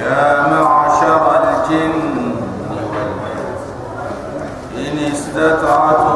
يا معشر الجن إن استطعتم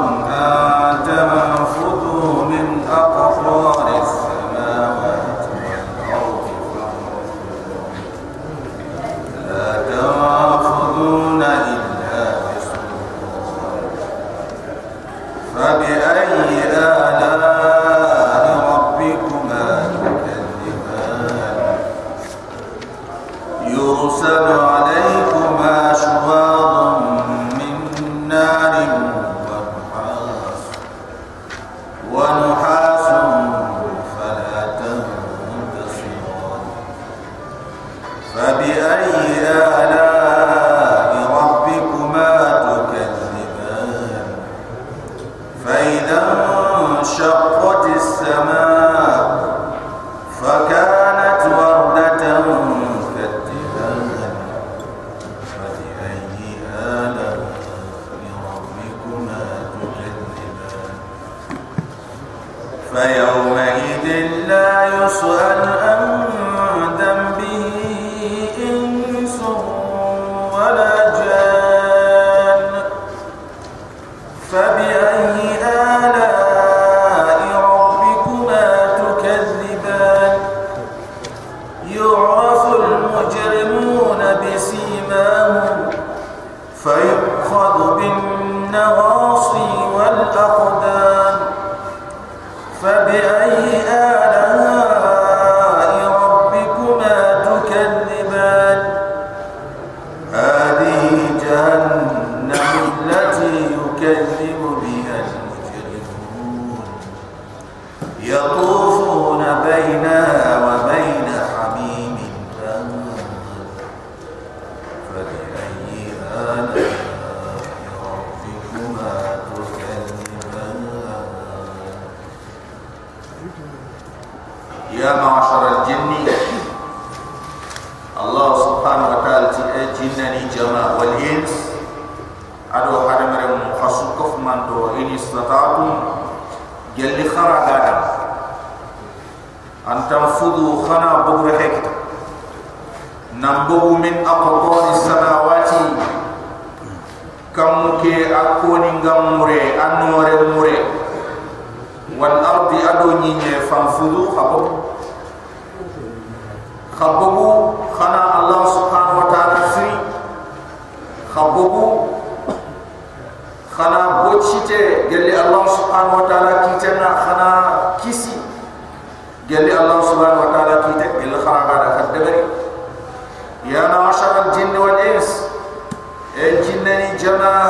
nambu min aqwar as-samawati kamuke aku ninggam mure anwarul mure. Wal ardi aduni ne fanfudu khabbu khabbu khana allah subhanahu wa ta'ala fi khabbu khana bochite gelli allah subhanahu wa ta'ala ki tena khana kisi. Gelli allah subhanahu wa ta'ala kite bil khana ba da يا معشر الجن والإنس الجن جنا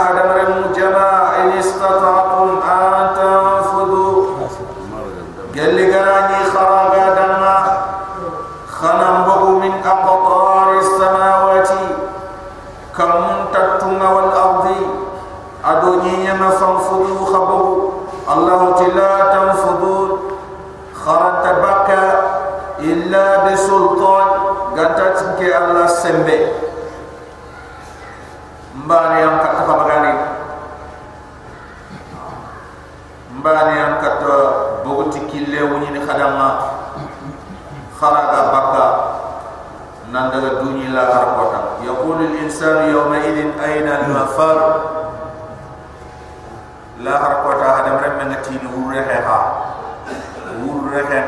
sembe mbani yang kata kabagani mbani yang kata bukti kille wunyi ni khadama kharaga baka. Nandaga dunyi la ha. harapota yakuni insan, yawma idin aina al-mafar. La harapota hadam remmena tini urreheha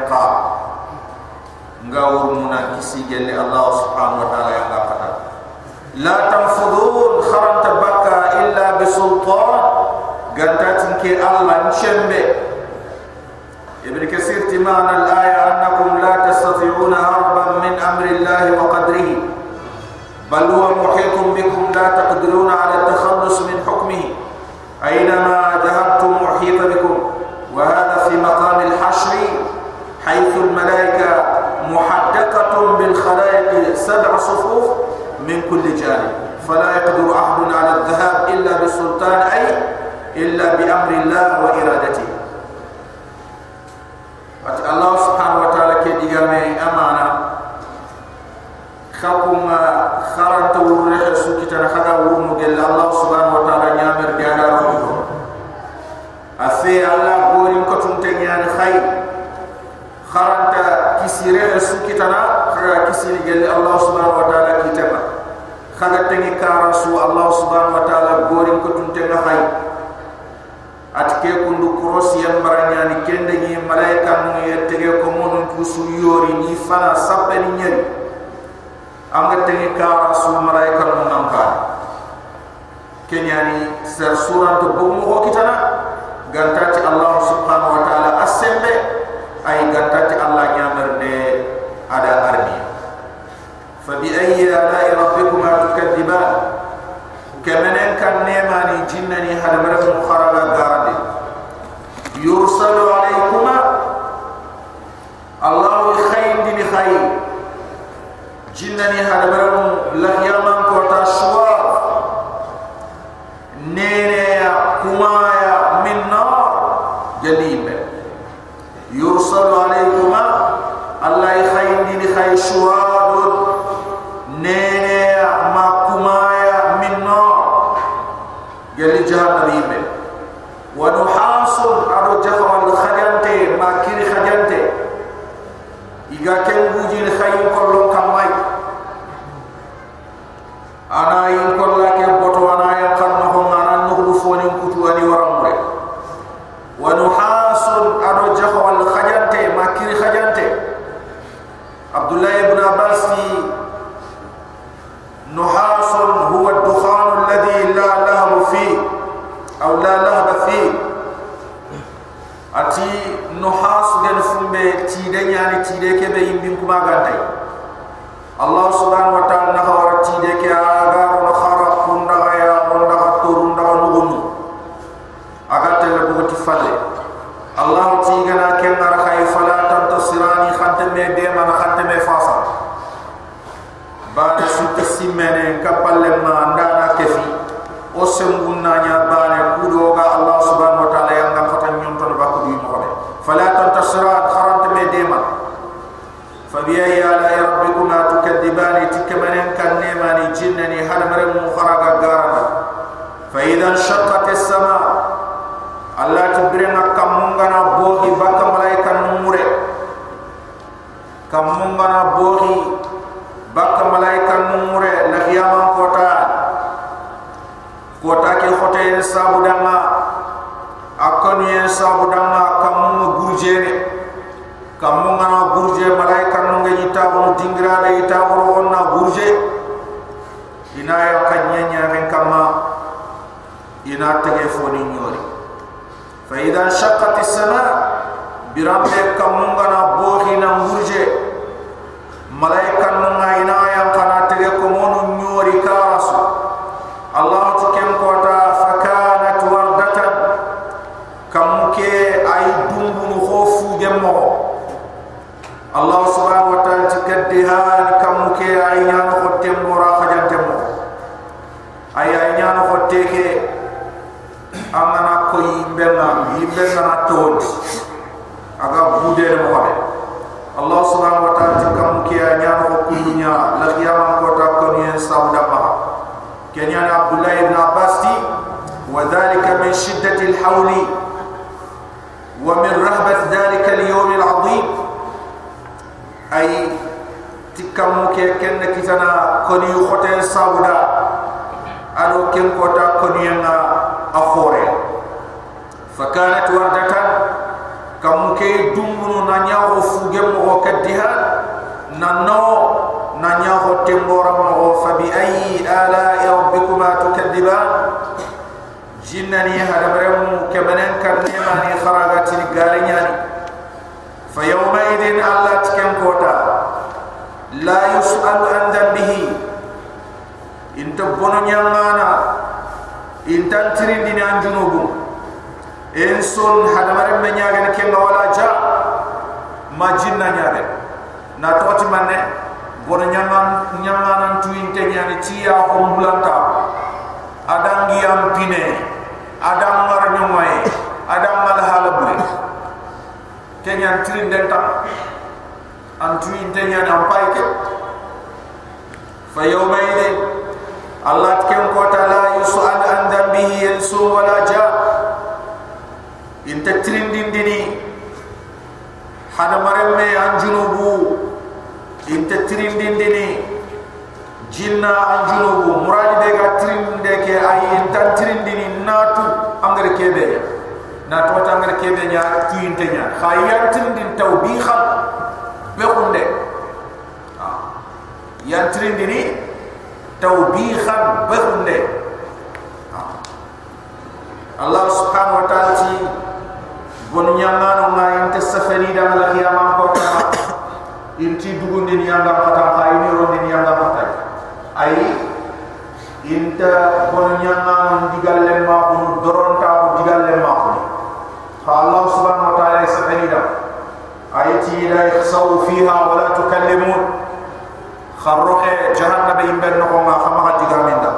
ka. Nga urmu kisi gelle Allah subhanahu wa ta'ala yang kata la tanfudun kharam tabaka illa bisultan. Ganta tinke Allah nchembe ibn kasir timana al aya annakum la tastati'una harban min amri Allah wa qadrihi. Bal huwa muhitun bikum la taqdiruna ala سبع صفوف من كل جانب فلا يقدر احد على الذهاب الا بالسلطان اي الا بامر الله وارادته khaga tengi kara su allah subhanahu wa ta'ala gorin ko tunte nga hay atke kundu cross yan baranya ni kende ni malaika mu yetege ko mon tu su yori ni fana sabbe ni nyeri. Anga tengi kara su malaika mu nanka kenyani ser surat bu mu kitana gantati allah subhanahu wa ta'ala asembe. Ay gantati kota ke khote en sabu danga. Akon en sabu danga kamu gurje kamu ngana gurje malaika no ngi tabu no dingra de tabu onna gurje. Inaya kanya nya ren kama. Ina tege foni nyori. Fa idha shaqqat as-sama birabbe kamu ngana bohi na gurje. Malaika na tod aga bude de mo allah subhanahu wa ta'ala kam ke nya ko kunya la qiyam ko ta ko ni sauda ba kenya abdullah ibn abbas ti wa dhalika min shiddati al-hawl wa min rahbat dhalika al-yawm al-'azim ay tikam ke ken kitana ko ni khote sauda ado ken ko ta ko ni nga akhore نانياغو فوغم مغو كدها نانو نانياغو تنبورا مغو فبأي آلاء ربكما تكذبان جنني هذا برمو كمنن كرنيماني خراغات نقالينياني فيومئذ الله تكن كوتا لا يسأل عن ذنبه انت بنو نيانا انت انترين دين عن جنوبهم en son hadamare me nyaaga ne kenga wala ja ma jinna nyaaga na toti manne bono nyaman nyamanan tuinte nyaani tiya ko mbulanta adangi am pine. Adam mar nyomoy adam mal halabule kenya trinde ta an tuinte nyaani am payke fa yawma idin. Allah ken ko ta la yusal an dambihi yansu wala ja. Inta tirindindini hada maremme an junubu inte tirindindini jinna anjunubu muradi be ga tirinde ke ay inta tirindini natu angare kebe. Na to ta kebe nya tuinte nya. Khayyan tirindin tawbiha be kunde ya tirindini tawbiha be kunde Allah subhanahu wa ta'ala ti bonu nyangano nga inte safari da la qiyamah ko ta inti dugunde ni yanga kata ka ini ronde ni yanga kata ai inta bonu nyangano digalle ma ko doron ta ko digalle ma ko fa Allah subhanahu wa ta'ala safari da ayati la yakhsaw fiha wa la tukallimun kharruhe jahannam imben ko ma khama digaminda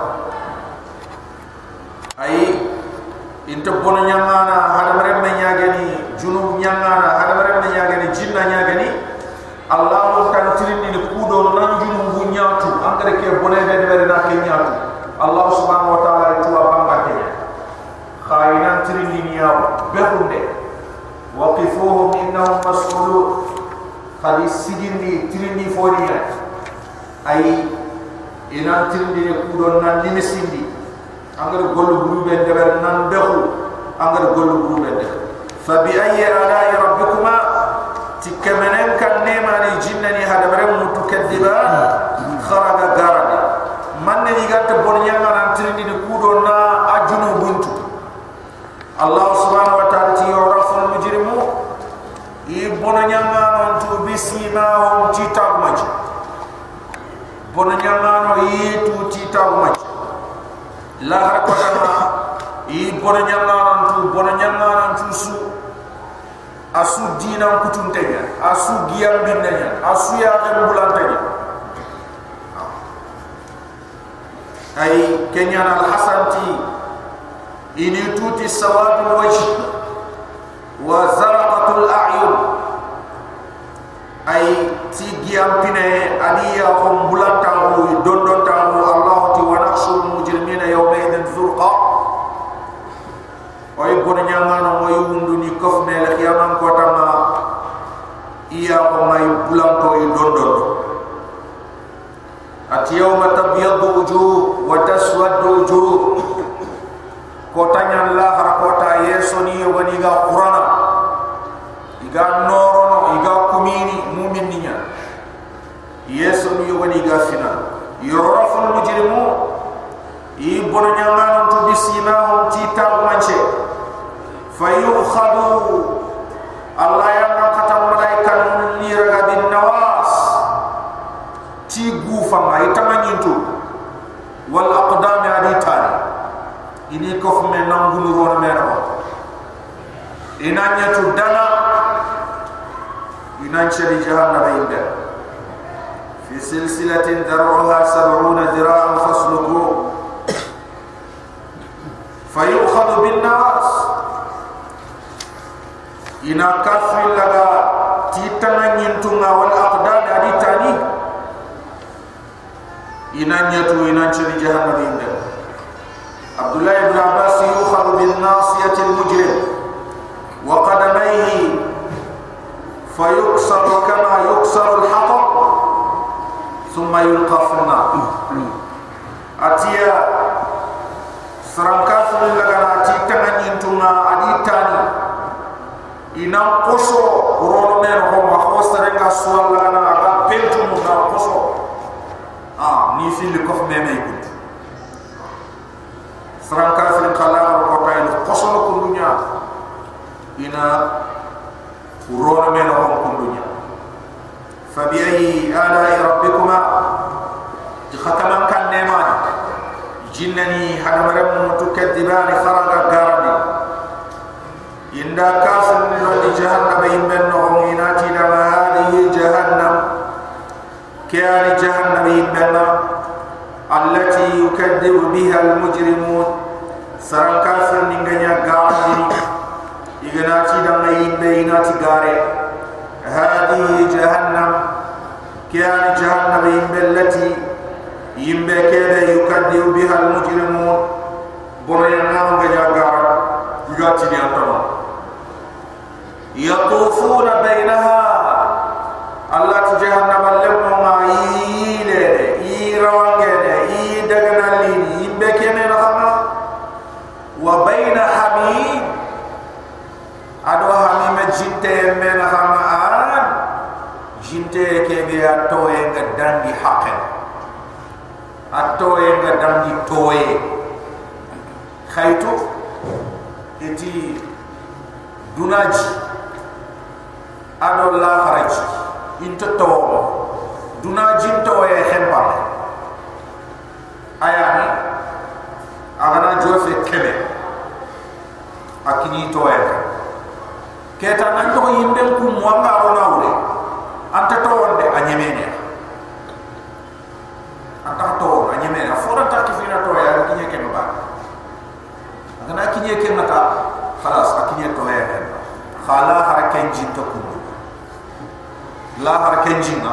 ai inta bono nyangana hada mere me nyagani junub nyangana hada mere me nyagani jinna nyagani allah mo kan tirindi ni kudo nan junub bu nyaatu angare ke boné be be na ke nyaatu allah subhanahu wa ta'ala tu banga ke khayna tirindi ni yaw be hunde waqifuhum innahum mas'ulun. Khali sidindi tirindi foniya ay ina tirindi ni kudo nan limisindi angar gollu buru ben deber nan dekhu angar gollu buru ben dekh fa bi ayyi ala'i rabbikuma tikamanan kan nema ni jinnani hada bare mutu kadiba kharaga garade man ni gatta bon nyanga nan trindi ni kudo na ajunu buntu. Allah subhanahu wa ta'ala ti yurafu al mujrimu i bon nyanga non tu bisima hum ti tagmaji asu dina kutun tenya. Asu giyam binnya asu ya kan bulan tenya. Ay kenya al hasan ti ini tuti sawab wajh. Wa zarqatul a'yun. Ay ti giyam pine adiya ko bulan tawu don don tawu allah ti wa naqsul mujrimina yawma idin zurqa oy bon nyangano moy wundu ni kof me la khiyamam ko tama iya ko may bulan to y don at yawma tabyaddu wujuh wa taswaddu wujuh. Ko tanyan la har ko ta yesoni woni ga qur'ana iga norono iga kumini mumin ninya yesoni woni ga fina yurafu al mujrimu i bono nyangano to bisina ti taw manche fayukhadu allah ya na kata malaikan ni raga bin nawas. Ti gufa ma itamanyinto wal aqdam adi tani ini ko fme nangulu ron mero inanya tu dana. Inanya di jahannam inda fi silsilatin daruha 70 dira'an fasluku. Fayukhadu bin nawas ina kafri laga titana nyintunga wal aqdad adi tani. Ina nyatu ina chiri jahannam inda. Abdullah ibn abbas yukhadu bin nasiyati al mujrim. Wa qadamayhi fayuksar kama yuksar al hatab thumma yulqa fi an-nar atiya sarang kafri laga na titana nyintunga adi tani ina koso rono men ko ma ko sare ga suwal la pentu mu na koso. Ah ni fil ko me me ko sran ka fil khala ko tay koso ko dunya ina rono men ko ko dunya fa bi ayi ala rabbikuma ti khataman kan nema. Jinnani hadamaram tukadibani kharaga garadi inda kafir ni wadi jahannam yimben no inati da ma hadihi jahannam. Kiyani jahannam yimben allati yukadibu biha almujrimun saran kafir ni nganya gawdi iganati da ma yimbe inati gare hadihi jahannam kiyani jahannam yimben allati yimbe kede yukadibu biha almujrimun bono yana nganya gare igati ni antama يطوفون بينها الله تجهنم لهم ما يلد يروانغل يدغنا لين يبكين رحمه وبين حميم ادو حميم جنت من رحمه جنت كي بي اتوي قدام دي حق اتوي قدام دي توي خيتو اتي دوناجي ado la kharaj into to dunaji to e khemba ayani agana jofe kebe akini to e keta nan to yimbe ku mwanga ona ure anta to wonde anyemene. Anta to anyemene. Fora ta kifina to ya kinye ke no ba agana kinye ke nata khalas akinye to ya ke khala har kenji to ku la har kenji na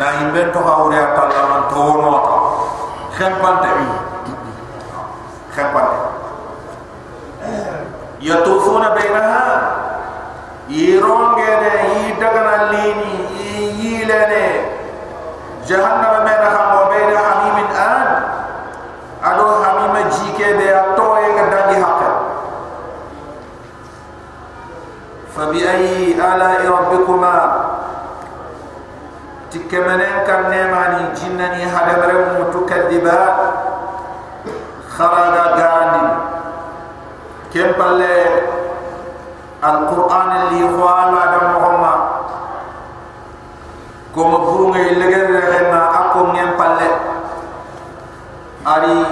na yimbe to ha ure la man to no ta khempante khempante yatufuna bainaha yironge de yi dagana lini yi lene jahannam me na ha mo be na hamimin an ado hamima jike de to e ga dangi hakka fa bi ayi ala rabbikuma tikamanen kan nemani jinnani hadamare mu tukadiba kharaga gandi kempalle القرآن اللي خوانا دم محمد كم بروم يلقى رهنا أكون ينبال أري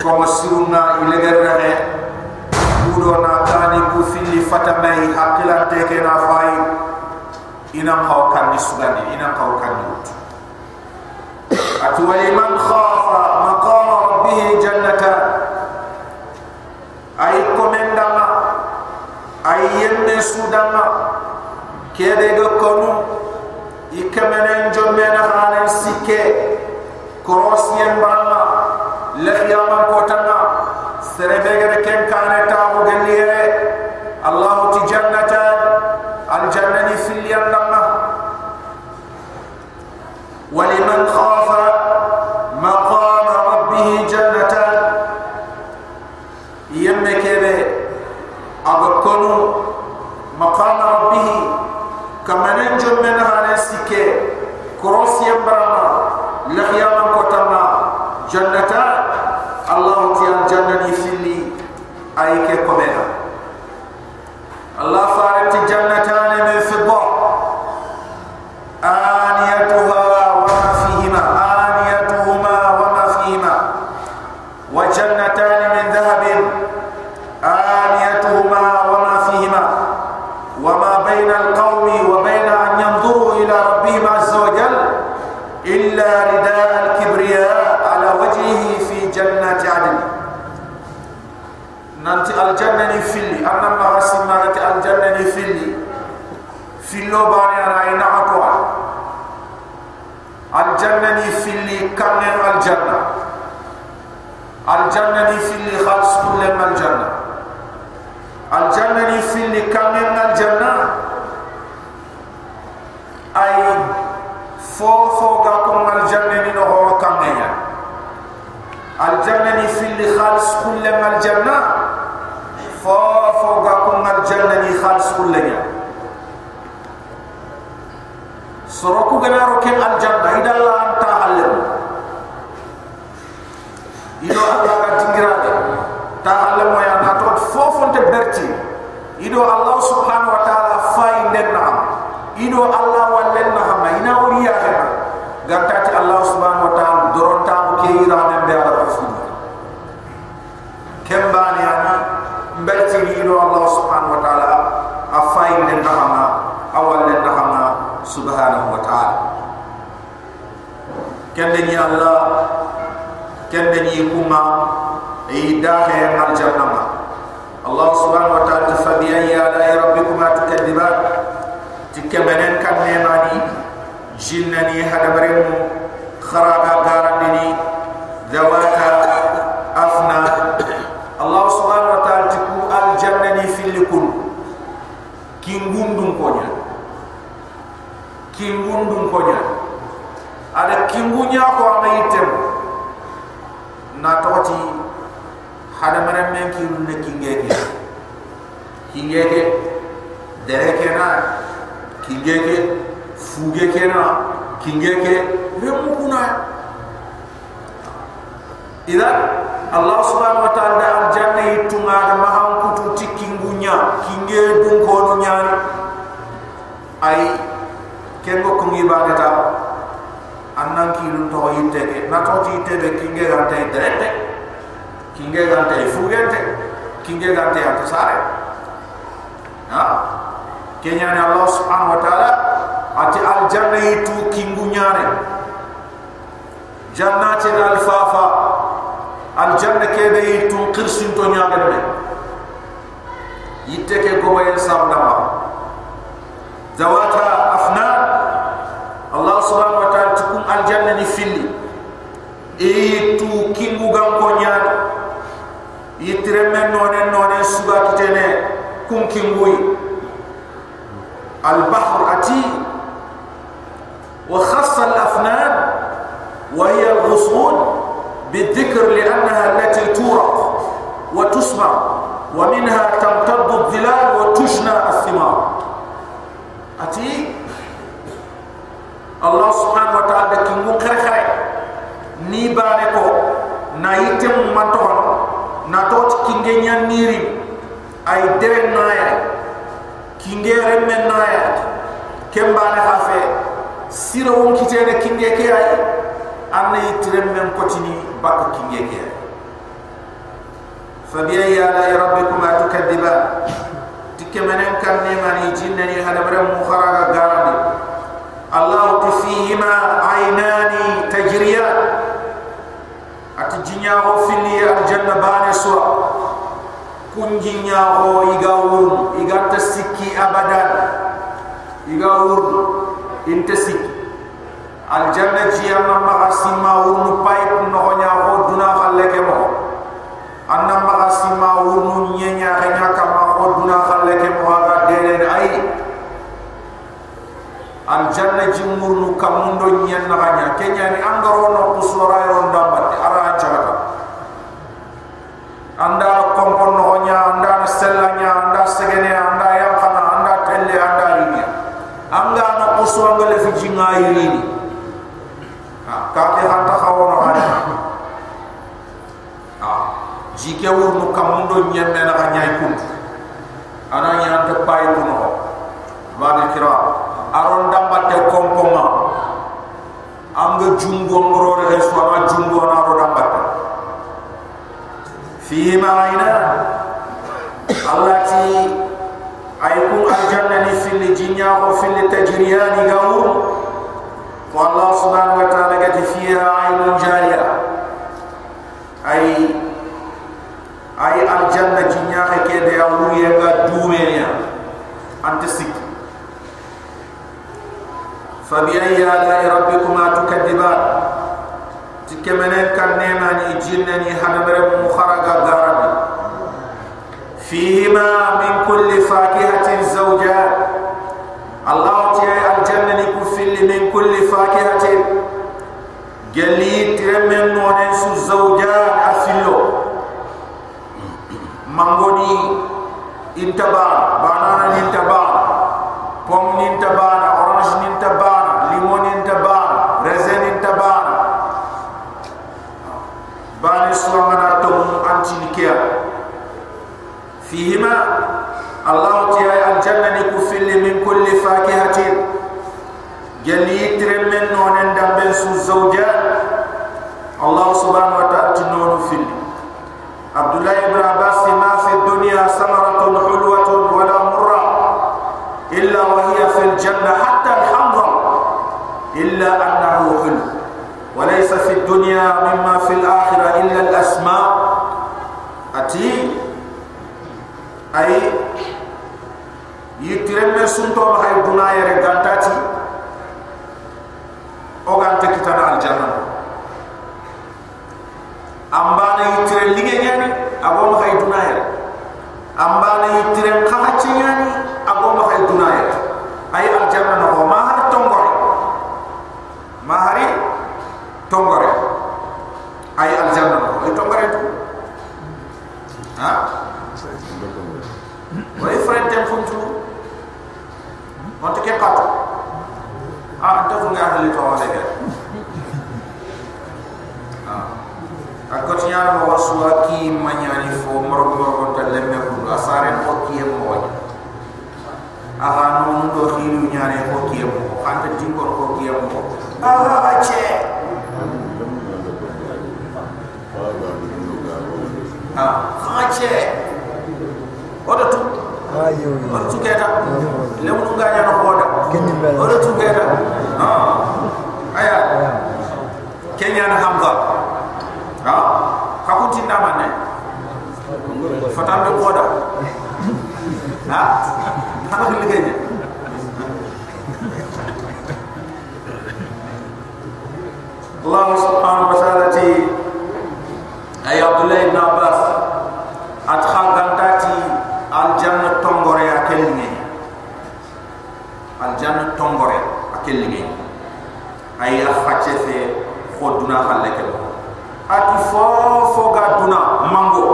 كم سرنا يلقى رهنا بودونا كاني بوفيلي فتمي حقلا تكنا ina kau kandi sugani ina kau kandi utu atu wa iman khafa maqama rabbihi jannata. Ay komendama ay yende sudama. Kede go komu ikamenen jomena hanen sikke korosien bama. Lehya kotanga. Serebegere kenkane tabu geliye con kingege dereke na kingege fuge kena kinge ke remu kuna ila Allah subhanahu wa ta'ala al janna itunga da maham kutu tikingunya kinge dun ko no nyani ay kengo ko ngi bagata annan ki lu to yitte ke na to ti te be kinge ga te direct kinge ga te fuge te kinge ga te ata sare ha? Kenya ni Allah subhanahu wa ta'ala ati al janna itu kingunya ne jannatin al fafa al janna ke be itu qirsin to nyaga ne yitte ke ko bayen sabna ma zawata afnan Allah subhanahu wa ta'ala tukum al janna ni filli itu kingu gam ko nyaga yitre men nonen nonen suga kitene kum kinguyi البحر أتي وخص الأفنان وهي الغصون بالذكر لأنها التي تورق وتسمع ومنها تمتد الظلال وتجنى الثمار. أتي؟ الله سبحانه وتعالى كي مكرخي نيبانكو نايتم منتون ناتوت كينجينيان نيري أي درن نايا kinge remmen naya kemba ne hafe sira won kitene kinge ke ay anna yitremmen kotini bak kinge ke ay fabi ay ala rabbikuma tukadiba tikemanen kan ne mani jinnani hada bare mu kharaga garani allah tifihima aynani tajriyan ati jinya kunji nyaho iga wurnu iga tasiki abadan. Iga wurnu inte siki. Aljanna ji amma maga sima wurnu pipe no nyaho duna khalle ke mo anna maga sima wurnu nyenya kanya kama ko duna khalle ke mo ga dele ai. Aljanna ji murnu kamundo nyenna kanya kenya ni angaro no kusora dambat. Ara anda kompon no nya anda selanya anda segene anda yang kana anda telle anda rinya anga no kusu anga le fijinga yirini ha ka ke khawono hada ha jike wurnu kamundo nyenne ke pato ah to nga hali to wala ga ah. Akot nya mo waswa ki manyani fo moro moro ta lemme ko asare ko ki mo wa aha no do khilu nyaare ko ki mo khanta dinko ko ki mo aha che ah khache odo tu ayo odo tu keta lemu nga nya no hoda odo tu keta ah. Aya kenya na hamza. Ha ka ko tinda manne fatambe hoda ha? Ha ko Allah subhanahu wa ta'ala ti ay Abdullah ibn Abbas at khagantati al janna tongore akelni al janna tongore akelni ay akhache fe khoduna khaleke at fo fo ga duna mango.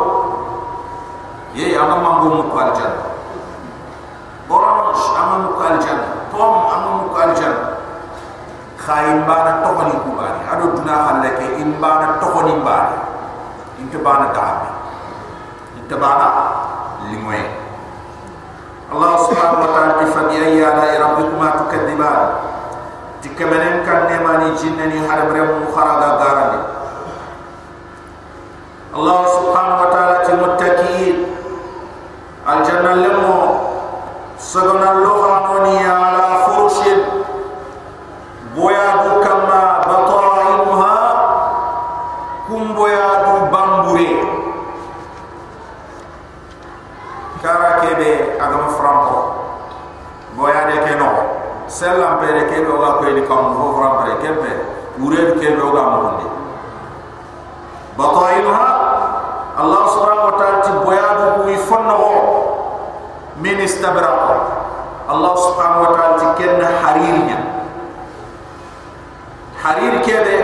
Ye ama mango mu ko al janna orange ama mu ko al janna pom ama mu ko al janna khaym bana tokoni ku bani ado duna khaleke in bana tokoni bani inte bana daabe inte bana limoye Allah subhanahu wa ta'ala fa bi ayyi ala rabbikuma tukadiban. Tikamanen kan ne mani jinnani harabre mu kharaga garande Allah subhanahu wa ta'ala ti muttaqin al janna lemo sagana lohanoni ala furushin boya du kama bataimuha kumboya du bambure kara kebe agam franco boya de ke no selam pere kebe oga ko ni kam ho fram pere kebe ure de kebe oga mo ndi bataimuha allah subhanahu wa ta'ala ti boya du ku ifonno min istabraqa. Allah subhanahu wa ta'ala ti ken harirnya harir kebe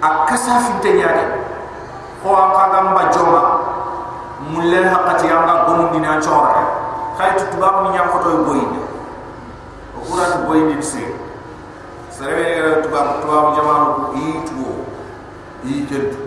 akasa finte nyaade ko aka gamba joma mulle hakati anga gonu dina chora khaytu tubab ni nyam fotoy boyinde o kuran boyinde se sere tubab tubab jamanu ko i tuwo i tentu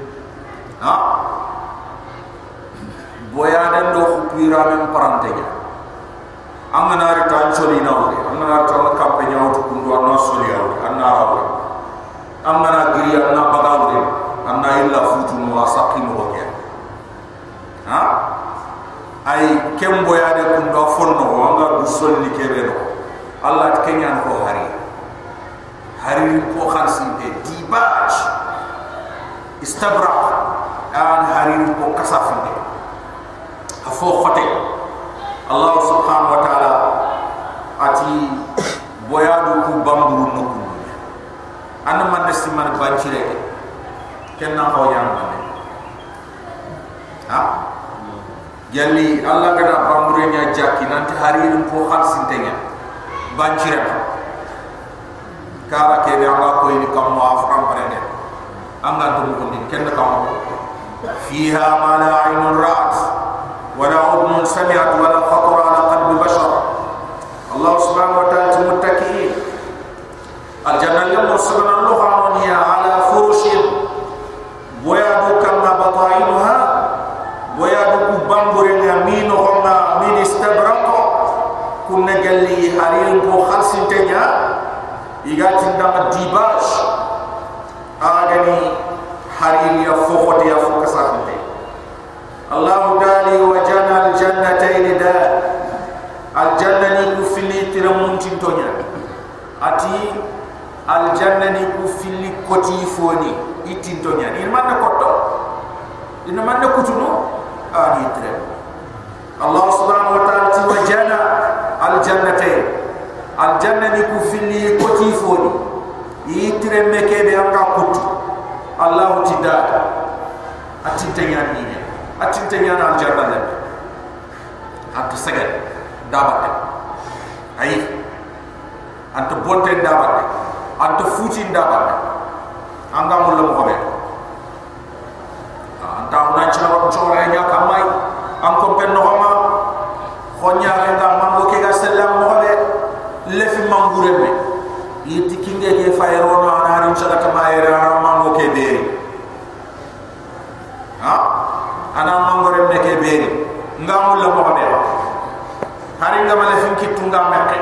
ke fayro no ana harin chala kama era mango ke beri ha? Ana mango re me ke beri la mo de hari ngamale fin kitunga mekke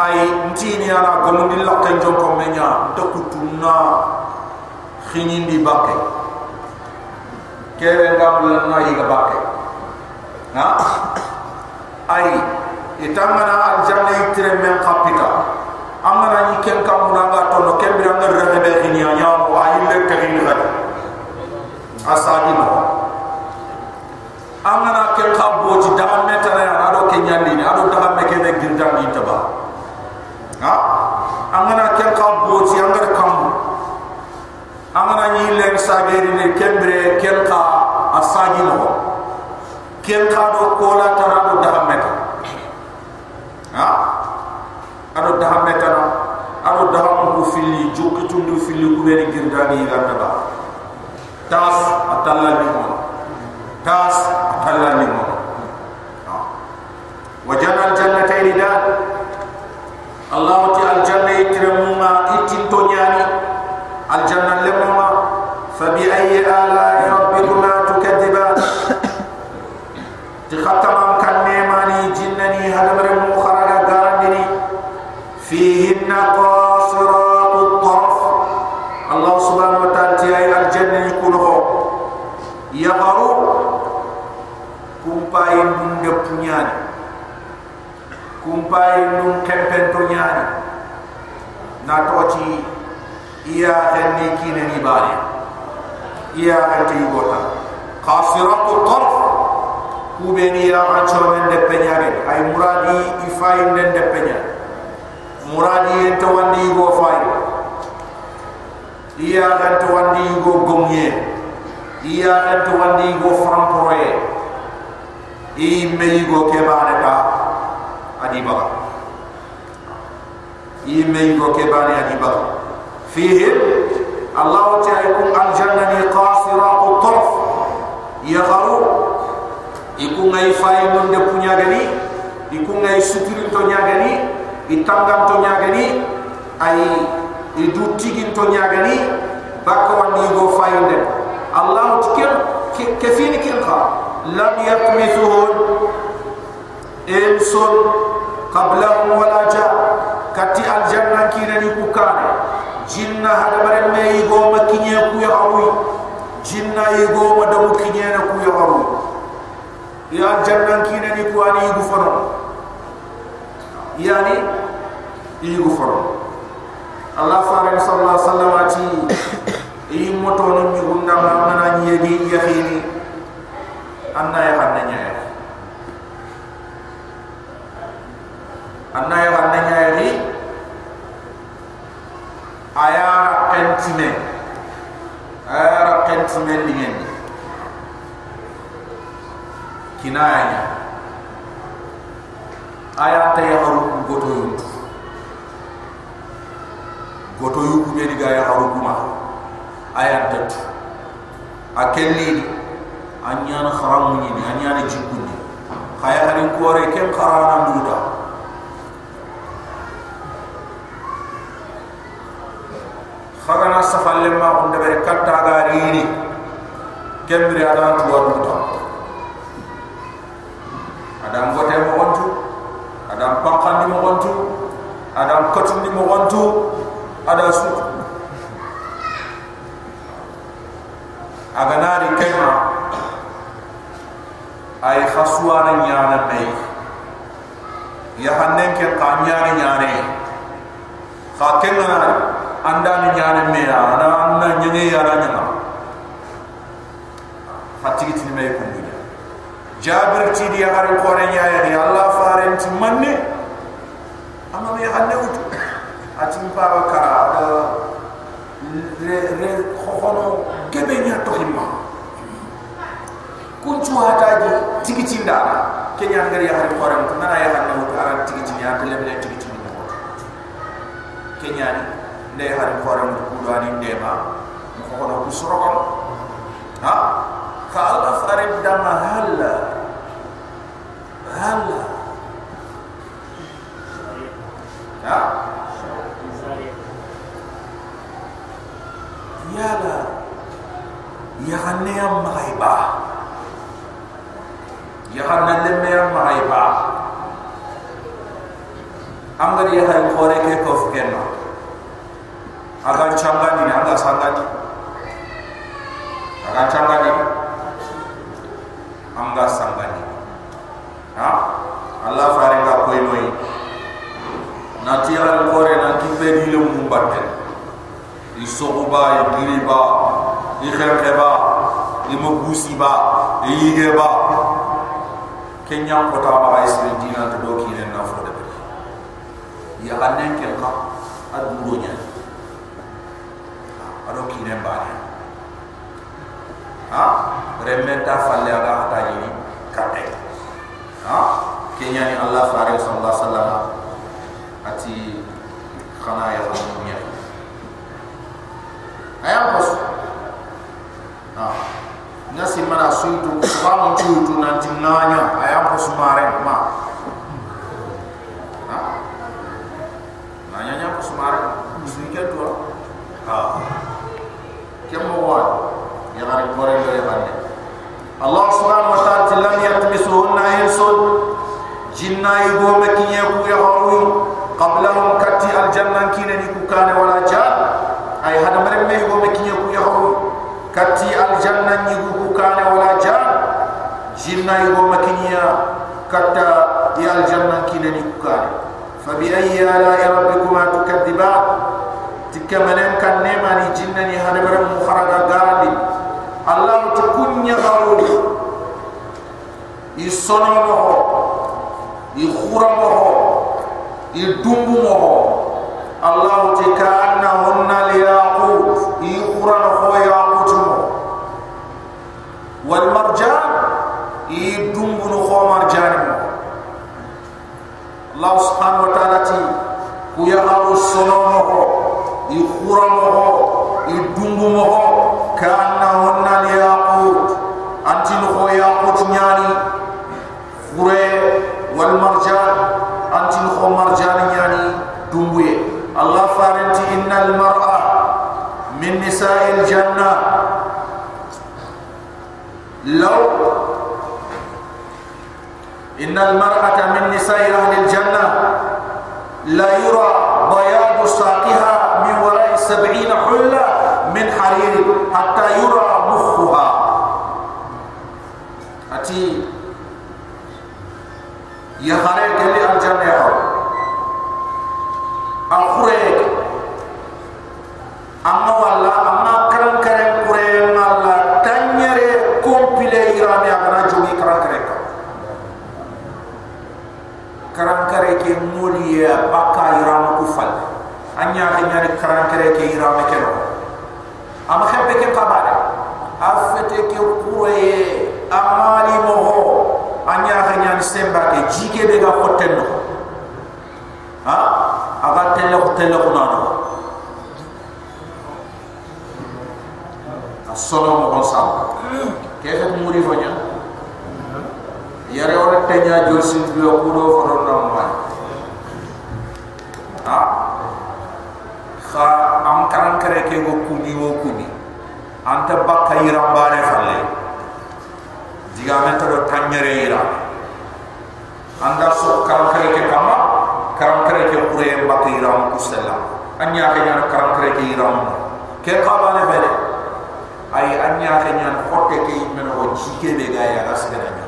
ay ntini ala gomundi lakke jom ko menya dokutuna khinindi bakke kere ngamul na yiga bakke ha? Ay itangana aljanna itire men kapita amana ni ken kam munanga to no ken bi angar rebe be khini nya wa ayille kagin gad asadi no amana ken khabo ci da meta na ado ken nyandi ni ado da me ken girda ni taba. Ha? Amana ken khabo ci angar kam amana ni len sageri ni kembre ken kha asadi no ken kha do kola tarado da meta ha ado daha metana ado daha ko fili fili ku beri girdani ga taba tas atalla ni tas bayi lum kempen to nyani na toti iya henni kine ni bari iya ante igota khasiratu tarf kubeni ya macho men ay muradi ifay men de penya muradi ento wandi go fay iya wandi go gomye iya ento wandi go franproye i meyi go kebare ba adi baga i meyi go kebane adi baga fihi allah ta'ala al jannati qasiratu tarf yakharu iku ngai fay mun de punya gani iku ngai sukirin to nyagani itangam to nyagani ay idu tigin to nyagani bakka wandi go fayinde allah tikel kefini ken kha. Lam yakmithuhun insun qablahum wala ja. Kati al janna kinani ku kane jinna hada bare me go makinye ku ya awi jinna yigo ma damu kinye na ku ya awi ya janna kinani ku ani gu fono yani igu foro Allah faran sallallahu alaihi wasallam ati i moto no mi gunda ma mana ni yegi yakhini anna ya hanna nya ya anna ya hanna nya ya ni aya kentime. Aya kentime lingen. Kinaya. Nya aya tay haru goto yuntu goto yuku be diga ya haru kuma aya tat akelli. Anyana kharamu ni anyana jikuni. Khaya harin kore kem kharana muda khagana safalle ma on de bere katta ga rini kembri adan tuwa muda adam gote mo wontu adam pankandi mo wontu adam kotundi mo wontu ada su aganari kema ay khaswana nyana bay ya hannen ke ka nyana nyane kha kenna anda ni nyane me ya ana anna nyene ya ra nyana fatigi tin me ko buja jabir ti di har ko re nyaaya ni allah faren ti manne amma me hanne wutu atim pa kara da re re khono gebe nya to himma kun chu hata ji tigiti nda kenya ngari hari koram to nana ya hanna wutu ara tigiti nya to lebele tigiti ni ko kenya ni le har ko ram ko do ani dema ko ko ku ko ha? Ka alla farib dama halla. Halla. Ha? Yala. Ya hanne am maiba ya hanne le me am maiba am ngari ya har ko re ke ko fkenna aga changani aga sangani aga changani anga sangani ha? Allah farenga koy noy na tiyal khore na kipe ni le mumbatte i soguba i giriba i kherkeba i mabusiba i yigeba kenya ko ta ba. Isri dina to do ki na fo de ya kanen kel ka aduro nya ado ki ne ba ne ha rementa falle aga hata ni. Kate ha? Kenya ni allah faare sallallahu alaihi wasallam. Ati khana ya dunya ayam pos ha? Nasi mana suitu ba mo nanti nanya ayam pos mare ma nanya nya pos mare suike tu? Ha kemo wa ya gari kore do bande Allah subhanahu wa ta'ala lam yatmisuhunna insun jinna ibo mekinye ku ya hawi qablahum kati al janna kina ni ku kana wala jan ay hada mare me ibo mekinye ku ya hawi kati al janna ni ku kana wala kemanen kan nemani jinnani hade baram mukharaga garandi allah tu kunya I Sono moho I ihura moho I Dumbu moho. Allah tu kana honna liyaqu ihura ho yaqu tu wal marjan I Dumbu no ho marjan allah subhanahu wa ta'ala ti kuya haru sono moho. وتعالى تي كويا هارو سونو مو يخورا مو يدوم مو كانهن الياقوت انت نخو ياقوت نياني خوري والمرجان انت نخو مرجان نياني دومبوي الله فارنتي ان المرأة من نساء الجنة لو إن المرأة من نساء أهل الجنة لا يرى بياض ساقها من وراء سبعين حلة من حرير. Jike be ga foten no ha? Aga tele ko tele ko asono mo kon sa ke ke muri fonya yare wala tenya jol sin biyo kudo foro na ma ha? Kha am karan kare ke go kuni wo kuni. Anta bakka ira bare falle diga men to tanyere ira anda so karam kare ke kama karam kare ke pure mbaki iram kusela anya ke nyana karam kare ke iram hmm. ke kama ne bene ay anya ke nyana hotte ke imeno o jike be ga ya rasgana nya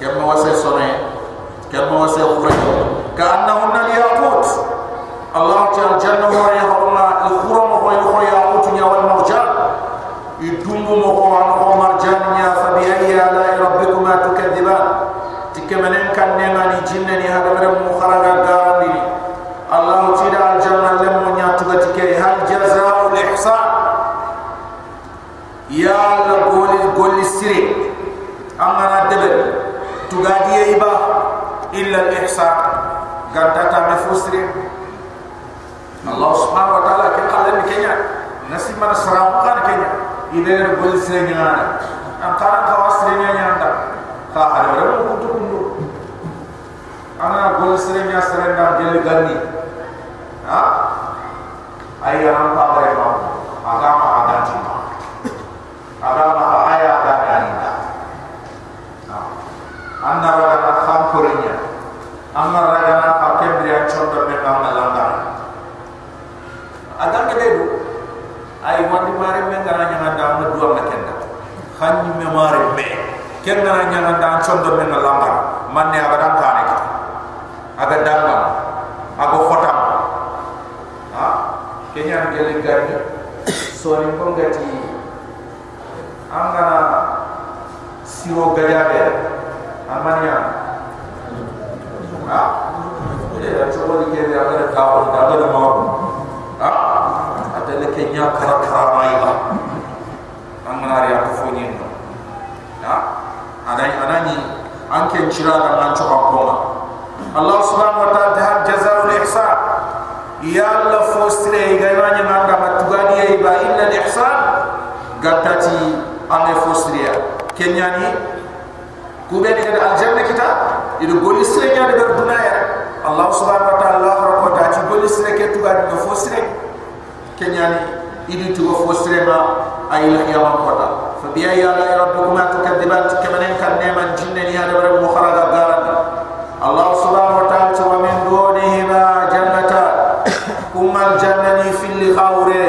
ke wase sone ke wase pure man saram kan ke ide bol se nyana an kan ka asre nyana ta ka har re mo kutu kundu ana bol se nyana sare na gel gani. Ha? Ai ran pa re ma aga ma aga ken ngara nyanga da chondo me malanga manne aga ka ne aga danga aga khotam ha? Kenya ngeli gari so ni ngati angana siro gajade amanya ha? Ini dah cuba dikira dia ada kawan dah ada mau ha? Lagi kenya kara kara mai lah angana dia aku funyin ha ada ada ni angke cira dengan coba koma Allah subhanahu wa ta'ala dah jazaul ihsan. Ya Allah fostre gayanya manda matugani ba illa ihsan gatati ane fostre kenyani kubeni kada aljanna kita ido golli sire nya de dunaya allah subhanahu wa ta'ala ko ta ci golli sire ke tuga de fostre kenyani idi tuga fostre ma la ya ko ta fa biya ya la rabbukuma tukadiban kamanen kan neman jinnani hada bare mu kharaga garan allah subhanahu wa ta'ala wa min dunihima jannata kumal jannani fil khawre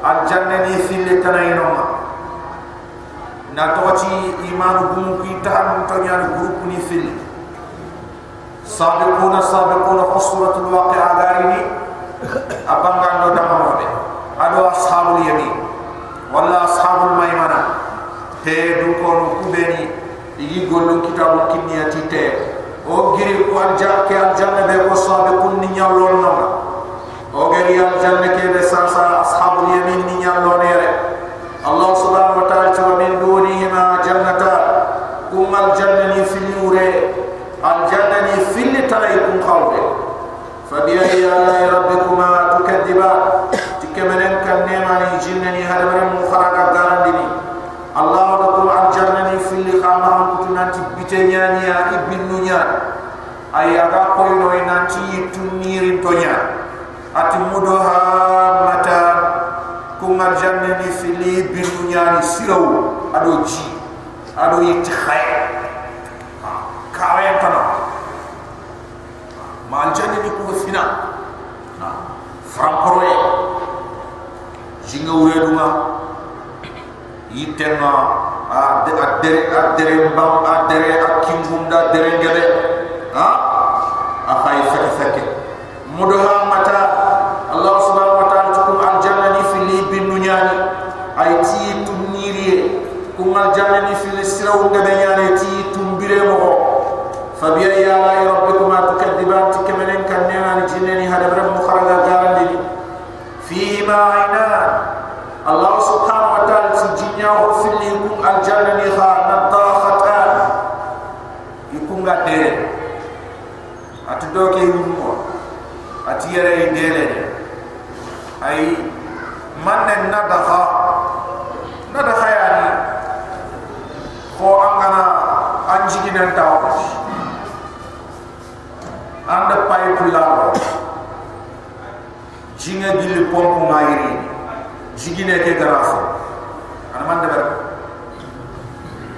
al jannani fil tanayinuma na toti imanu gum ki tan to nyal groupe ni fil sabiquna sabiquna te du ko no kubeni igi gollu kitabu kinniyati te o giri ko alja ke aljanna be ko sabiqun ni nyallon no o gari aljanna ke be sansa ashabul yamin ni nyallon ere الله سبحانه وتعالى ومن دونهما جنتا كم الجنة في النور الجنة في التليكم خوض فبأي آلاء ربكما تكذبان تكملن كالنيمان جنني هذا من poyno e nanti yettu mirin toña ati mudo ha mata ku ma fili bindu ñani sirow ado ji ado yitti khay kawen tan ma jande ni ku fina na framproye jingawre duma yittenga a dere a mbam a dere a kingunda ha mudoha mata allah subhanahu wa ta'ala tukum aljanna ni fili binu nyani ay ti tuniriye kum aljanna ni fili siraw ngebe nyani ti tumbire mo fabi ya la rabbikuma tukadiban tikamanen kanena ni jinnani hada bram mukharaga garandi allah subhanahu jinnya ho fili kum aljanna ni kha nadakhatan ikunga de atudoke yumo atiyere dele ay man nadaha? Nadaha yani. Ko angana anjigi nan taw anda pipe la jinga dil pompe mayri jigine ke garafo ana man de bar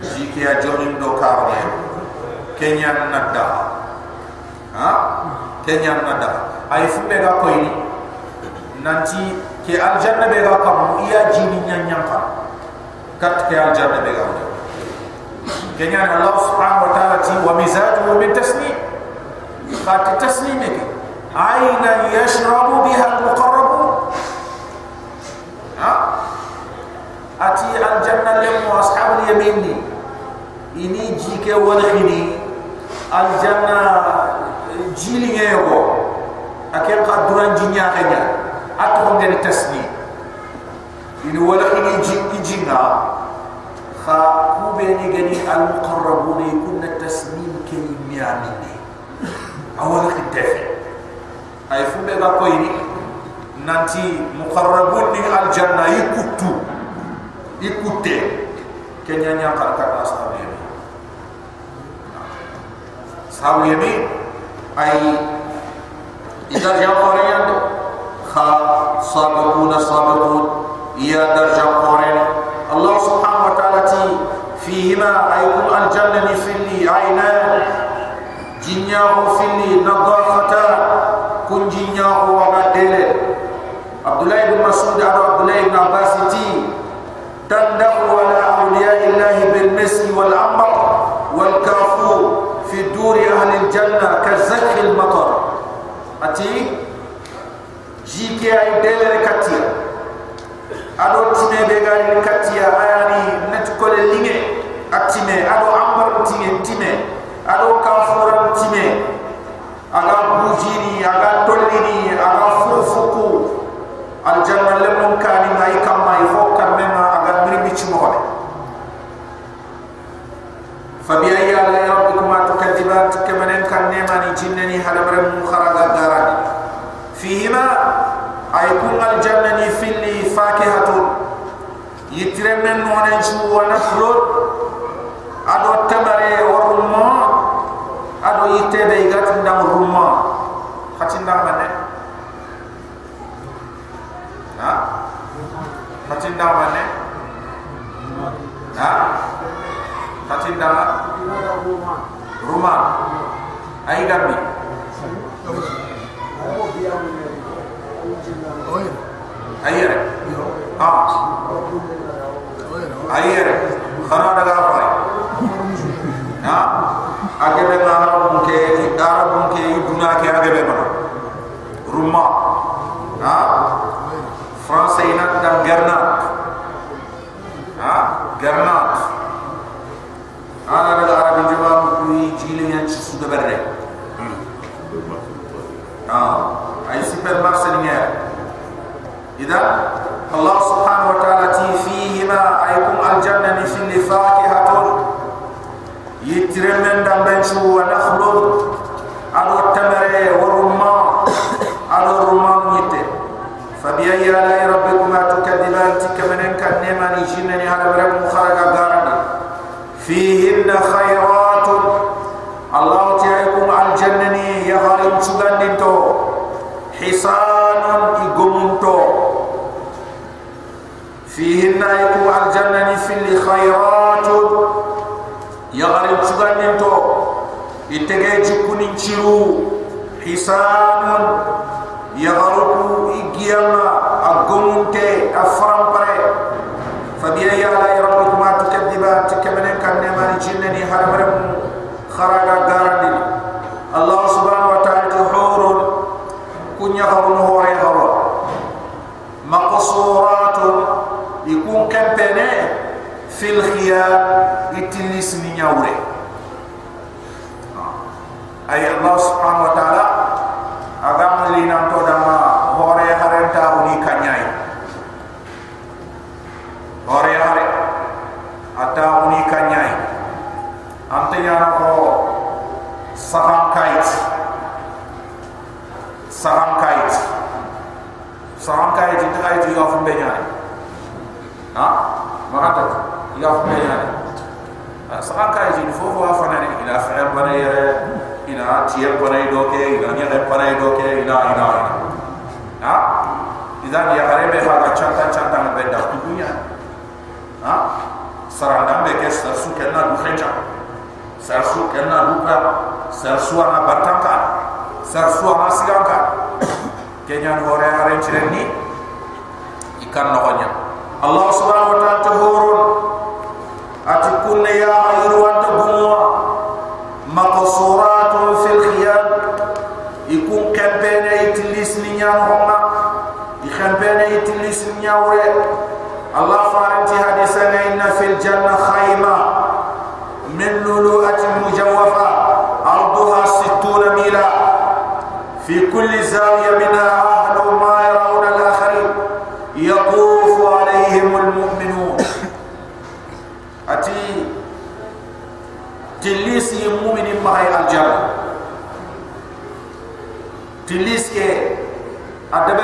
jike ya jorin do kaawde kenya nadda ha? Kenya nadda ay fumbe ga koyni nanti ke aljanna be ga kam iya jini nyang ka kat ke aljanna be ga kenya allah subhanahu wa ta'ala ti wa mizaju min tasnim khat tasnim ke? Aina yashrabu biha almuqarrabun ha? Ati aljanna lem wa ashabul yamin ni. Ini jike wal khini. Aljanna jili ngego aken qaduran jinya kanya atko ngene tasni ini wala ini jinni jinga kha kube ni gani al muqarrabun kunna tasnim ken miyamini awala khitafi ay fumbe ga ko ini? Nanti muqarrabun ni al janna ikutu. Ikutte kenya nya ka ashabu yamin ay إذا جاورين خا سابقون سابقون يا درجة قرين الله سبحانه وتعالى فيهما أيكم الجنة في لي عينا جنياه في لي نظر kiya ay delere katia. Ado tine be gari katia ayani net kole linge. Atime ado ambar tine tine ado kafur arab ke duna ke agebe ba rumma ha france ina dam gernat ha gernat ana daga arab jaba ku jile yan ci su da berre ha ay supermarché ni إذا الله سبحانه وتعالى فيهما أيكم الجنة في الفاكهة يترمن دمبنشو ونخل على li khairat ya gari tsugani to itege jukuni chiru hisabun ya garu igiyama agumte afram pare. Fabi ya la ya rabbukuma tukadiba tukamana kan ne mari jinni harbaram kharaga garani allah subhanahu wa ta'ala tuhurun kunya harun hore haro maqsuratun. Ikun kempene eh? fil khiyar itilis minyawre ha. ay Allah subhanahu wa ta'ala tiyel panay doke ila nyene panay doke ila ila ila ha? Idan ya garebe ha? Ga chanta chanta na benda dunya ha sara dambe ke sarsu kenna du khencha sarsu kenna du ka sarsu ana bataka sarsu ana siganka kenyan hore hare chirenni ikan no allah subhanahu wa ta'ala tahurun atikunna ya ayruwan يتلس نيان هما يكمبين يتلس نيان الله فارنتي حديثنا إن في الجنة خيمة من لؤلؤة مجوفة أرضها ستون ميلا في كل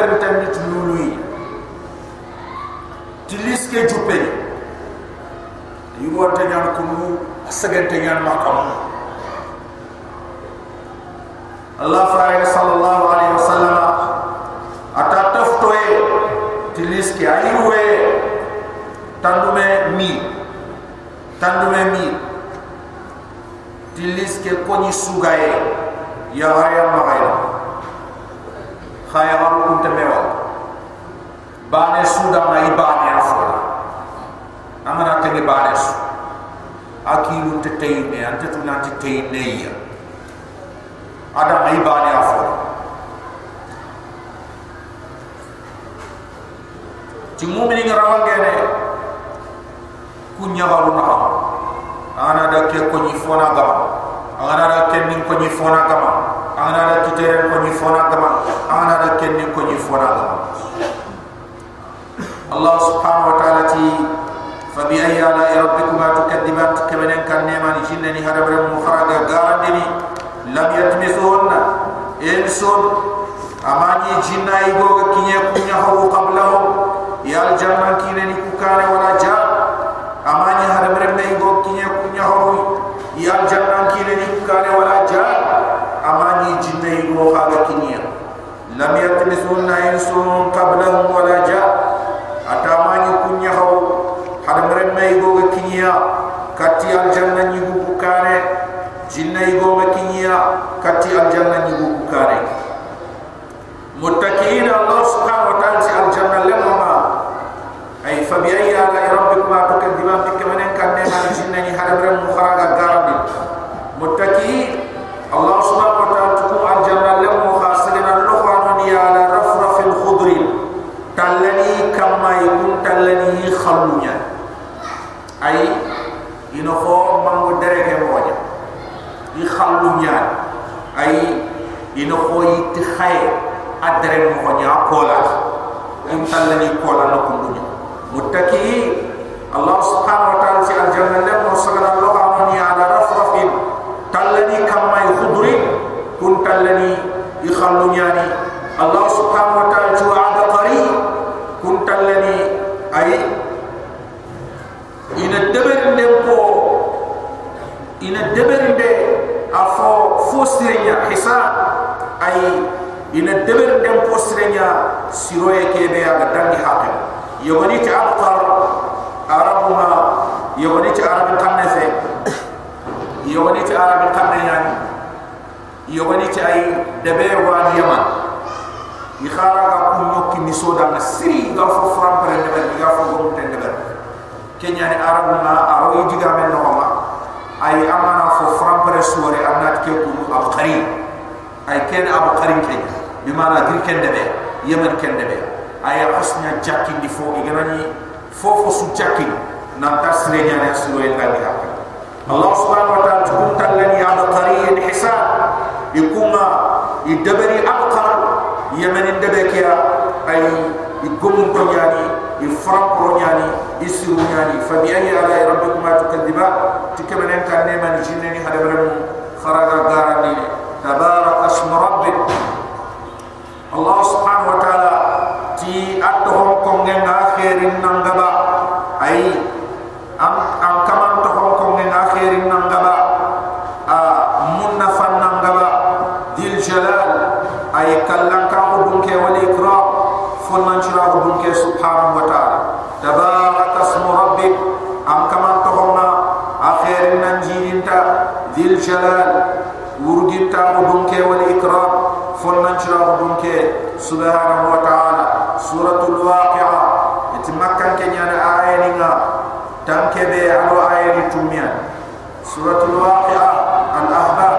kan tanit lului tilis ke jupe yugo ta nyam ko mu nyam makam allah faraya sallallahu alaihi wasallam ata toftoe tilis ke ayuwe tandume eh, mi. Tandume eh, mi. Tilis ke koni sugaye ya waya magayna khaya haru kunta mewa bane suda ma ibane afola amana tege bane su. Akilu te teyne ante tu nanti teyne ya. Ada ma ibane afola ti mumini ngarawangene kunya haru na ana da ke ko ni fona gama ana da ke ni ko ni fona gama ana da kitere ko ni fona gama. Ana da ke ni ko ni fona gama. Allah subhanahu wa ta'ala ti fa bi ayyi ala rabbikuma tukadiban kamanen kan nema ni jinni harabre mu kharaga garandini lam yatmithunna insun. Amani jinna igo kinye kunya hawu qablahum. Ya al janna kinani kukane wala jan amani harabre me igo kinye kunya hawu ya al janna kinani kukane wala jan amani jinna igo khaga kinye lam yatmithunna insun qablahum wala jan atamani kunya haw hada meremme go ga kinya kati al janna ni bu kare. Jinna go ga kinya kati al janna ni bu kare. Muttaqin allah subhanahu wa ta'ala si al janna lamma ay fa bi ayyi ala rabbikuma tukadiban bikamanen kan ne ma jinna ni. Hada meremme kharaga garabi muttaqin allah subhanahu wa ta'ala tukum al janna lamma khasina al-lughani ala rafrafil khudrin tallani kama ikun tallani khalunya ay ino fo mango dereke moja i khalunya ay ino fo yiti khay adre mo nya kola im tallani kola no kundunya muttaki allah subhanahu wa ta'ala si al jannah lam wasagara lugha ala rafrafin. Tallani kama khudrin kun tallani i khalunya ni. Allah subhanahu wa ta'ala tu'ada qarib kuntallani ay ina deberinde ko ina deberinde afo fosirenya hisa ay ina deberinde ko sirenya siroye kebe aga dangi hakke yogoni ta abqar arabuma yogoni ta arab kannefe yogoni ta arab kanne yani yogoni ta ay debe wa yaman ikhara ga kunyo ki misoda na siri ga fo fram pare de ben ga fo gom ten de ben kenya ni arab na aro yi diga men no ma ay amana fo fram pare suore amna ke ku ab qari ay ken ab qari ke bi mana dir ken de be yemen ken de be ay asnya jakki di fo iganani fo fo su jakki na tasre nya ne su el ga ha Allah subhanahu wa ta'ala tukum tallani ab qari hisab. Ikuma idabari abqar. Yemen ndebe kia ay igum ko nyani i fram ko nyani isiru nyani fa bi ayi ala rabbikuma tukadiba tikemenen kan ne man jinne ni hada bram kharaga garani tabarak asm rabbik allah subhanahu wa taala ti atto ko ngen akhirin nangaba ay am am kaman to ko ngen akhirin nangaba a munna fan nangaba dil jalal ay kallan ka ko dun ke wal ikram fon man chira ko dun ke subhanahu wa ta'ala tabarak asmu rabbik am kaman to homa akhirin nan jirinta dil jalal wurginta ko dun ke wal ikram fon man chira ko dun ke subhanahu wa ta'ala. Suratul waqi'a itmakkan ke nyana ayatinga tanke be alo ayati tumia suratul waqi'a al ahbab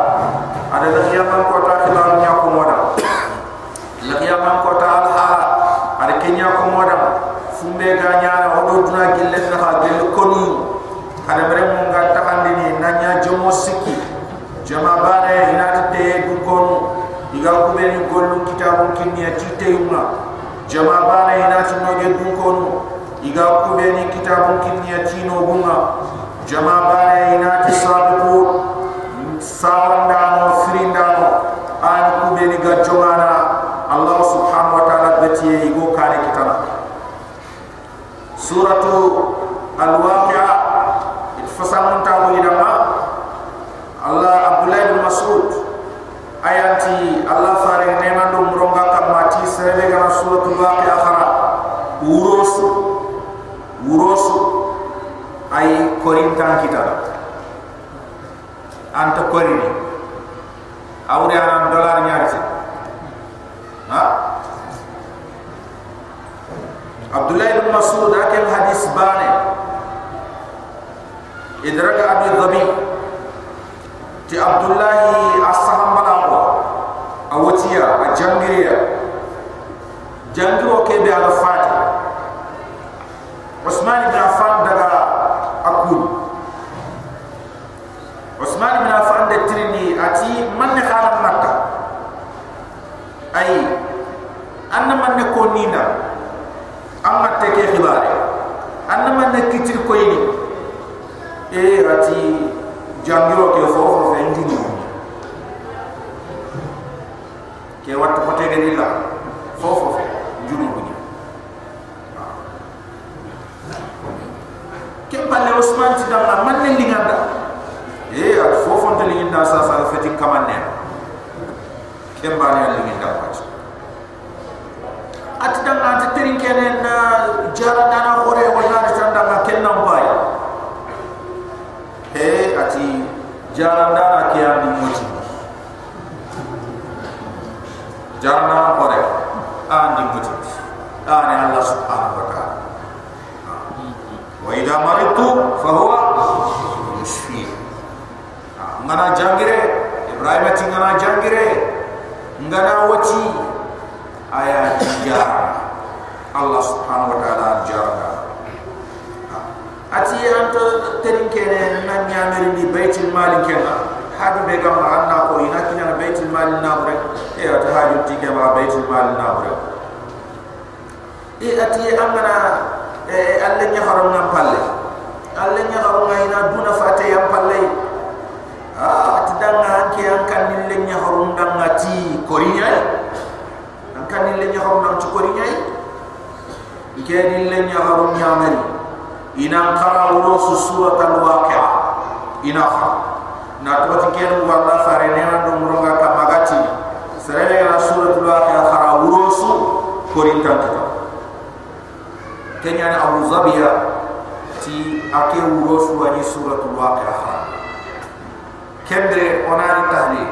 ada lagi yang kota kibarnya komoda lagi yang kota al hala ada kenya komoda fumbe ganyana odo tuna gille na ha gelle konu ada bare mun ga takandini nanya jomo siki jama bare hinata te du konu iga ku be ni gollu kitabun kinni tite yuma jama bare hinata no ge du konu iga ku be ni kitabun bunga jama bare hinata sabiqu sawandano firindano an ku be ni allah subhanahu wa ta'ala betiye kori ni awri anam dolar nyaati ha? Abdullah ibn masud akel hadis bane idraka abi dhabi. Ti abdullah as-saham balaw awatiya ajangiriya. Jangiro kebe al-fati. Usman ibn Af e ati jangiro ke fofo fe ndini ke wattu ko tege ni la fofo fe junu ko ke palle usman ti dalla man ne linganda e at fofo te linginda sa sa feti kamanne ke mbani linginda pati ati danga ati terin kene na jara dana hore wala ati danga kenna mbai he ati jara dana ke andi moti jara dana hore andi moti ani Allah subhanahu wa ta'ala. Wa idha maritu fa huwa yushfi ngana jangire ibrahim ati ngana jangire ngana wati aya jara Allah subhanahu wa ta'ala jara ati anto terin kene na nyameri ni baitul mal kenna hadu be gam anna ko ina kinya na baitul mal na bre e ata hadu ti ke ma baitul mal na bre e ati amana e alle nya haram na palle alle nya haram na ina duna fate yam palle ah ati danga anke an kan ni le nya haram danga ti korinya an kan ni le nya haram na ti korinya ke ni nya haram nyameri ina qara urusu surat al-waqi'a ina kha na to tiken wala fare ne na dum ronga ka magati sere na surat al-waqi'a qara urusu korinta kita. Kenya na abu zabiya ti ake urusu wa ni surat al-waqi'a kha kendre onari tahli.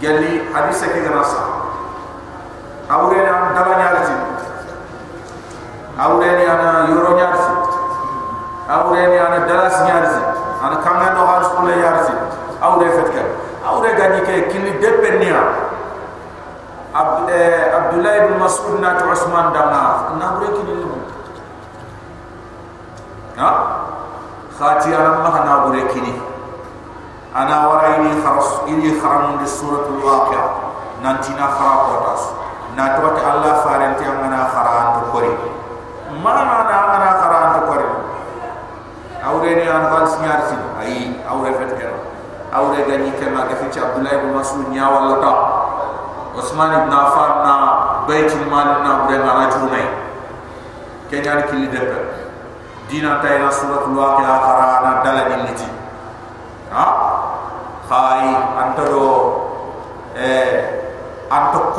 Gelli hadisa ke gana sa awre na dala nyarti awre ni ana yoro nyarti awre ni ana dalas nyarzi ana kanga no hal skule yarzi awre fetka awre gani ke kili depenia abd abdullah ibn mas'ud na to usman dama na awre kili limu ha khati ana ma na awre kili ana wara ini kharas ini kharam di suratul waqi'a nanti na khara ko tas na ta allah farenti amana khara to kori. Mana na ana khara to kori? Awre ni an hal sinyar sin ai awre fet kero awre gani kema ga fi abdullah ibn mas'ud nya wala ta usman ibn affan na baitul mal na bre na rajunai kenya ni kili depe dina tay na suratul waqi'a kharana dalani liti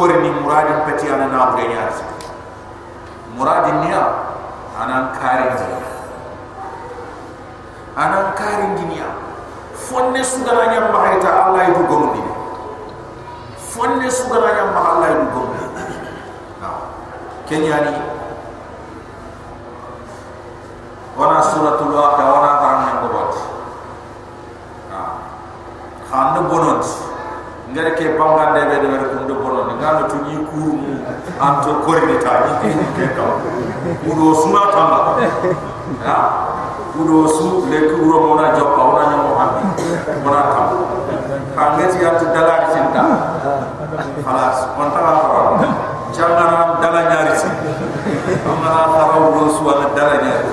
kori ni muradin peti ana na bre nya muradin niya anan kare ni anan karin dunia fonne sugana nyam mahaita allah itu gomundi fonne sugana nyam ma allah na kenya ni wana suratul waqa wana karam nyam gorot na khande bonot ngare ke banga de be de ko ndo bonot ngalo to ni kuru mu anto kori ni ta ni ke ka udo suna tamba ha kudo su le kuro mona jokka ona nyamo hambi mona tam kangeti at dala di cinta khalas on ta ko jangana dala nyari ci amana kharaw do su wala dala nyari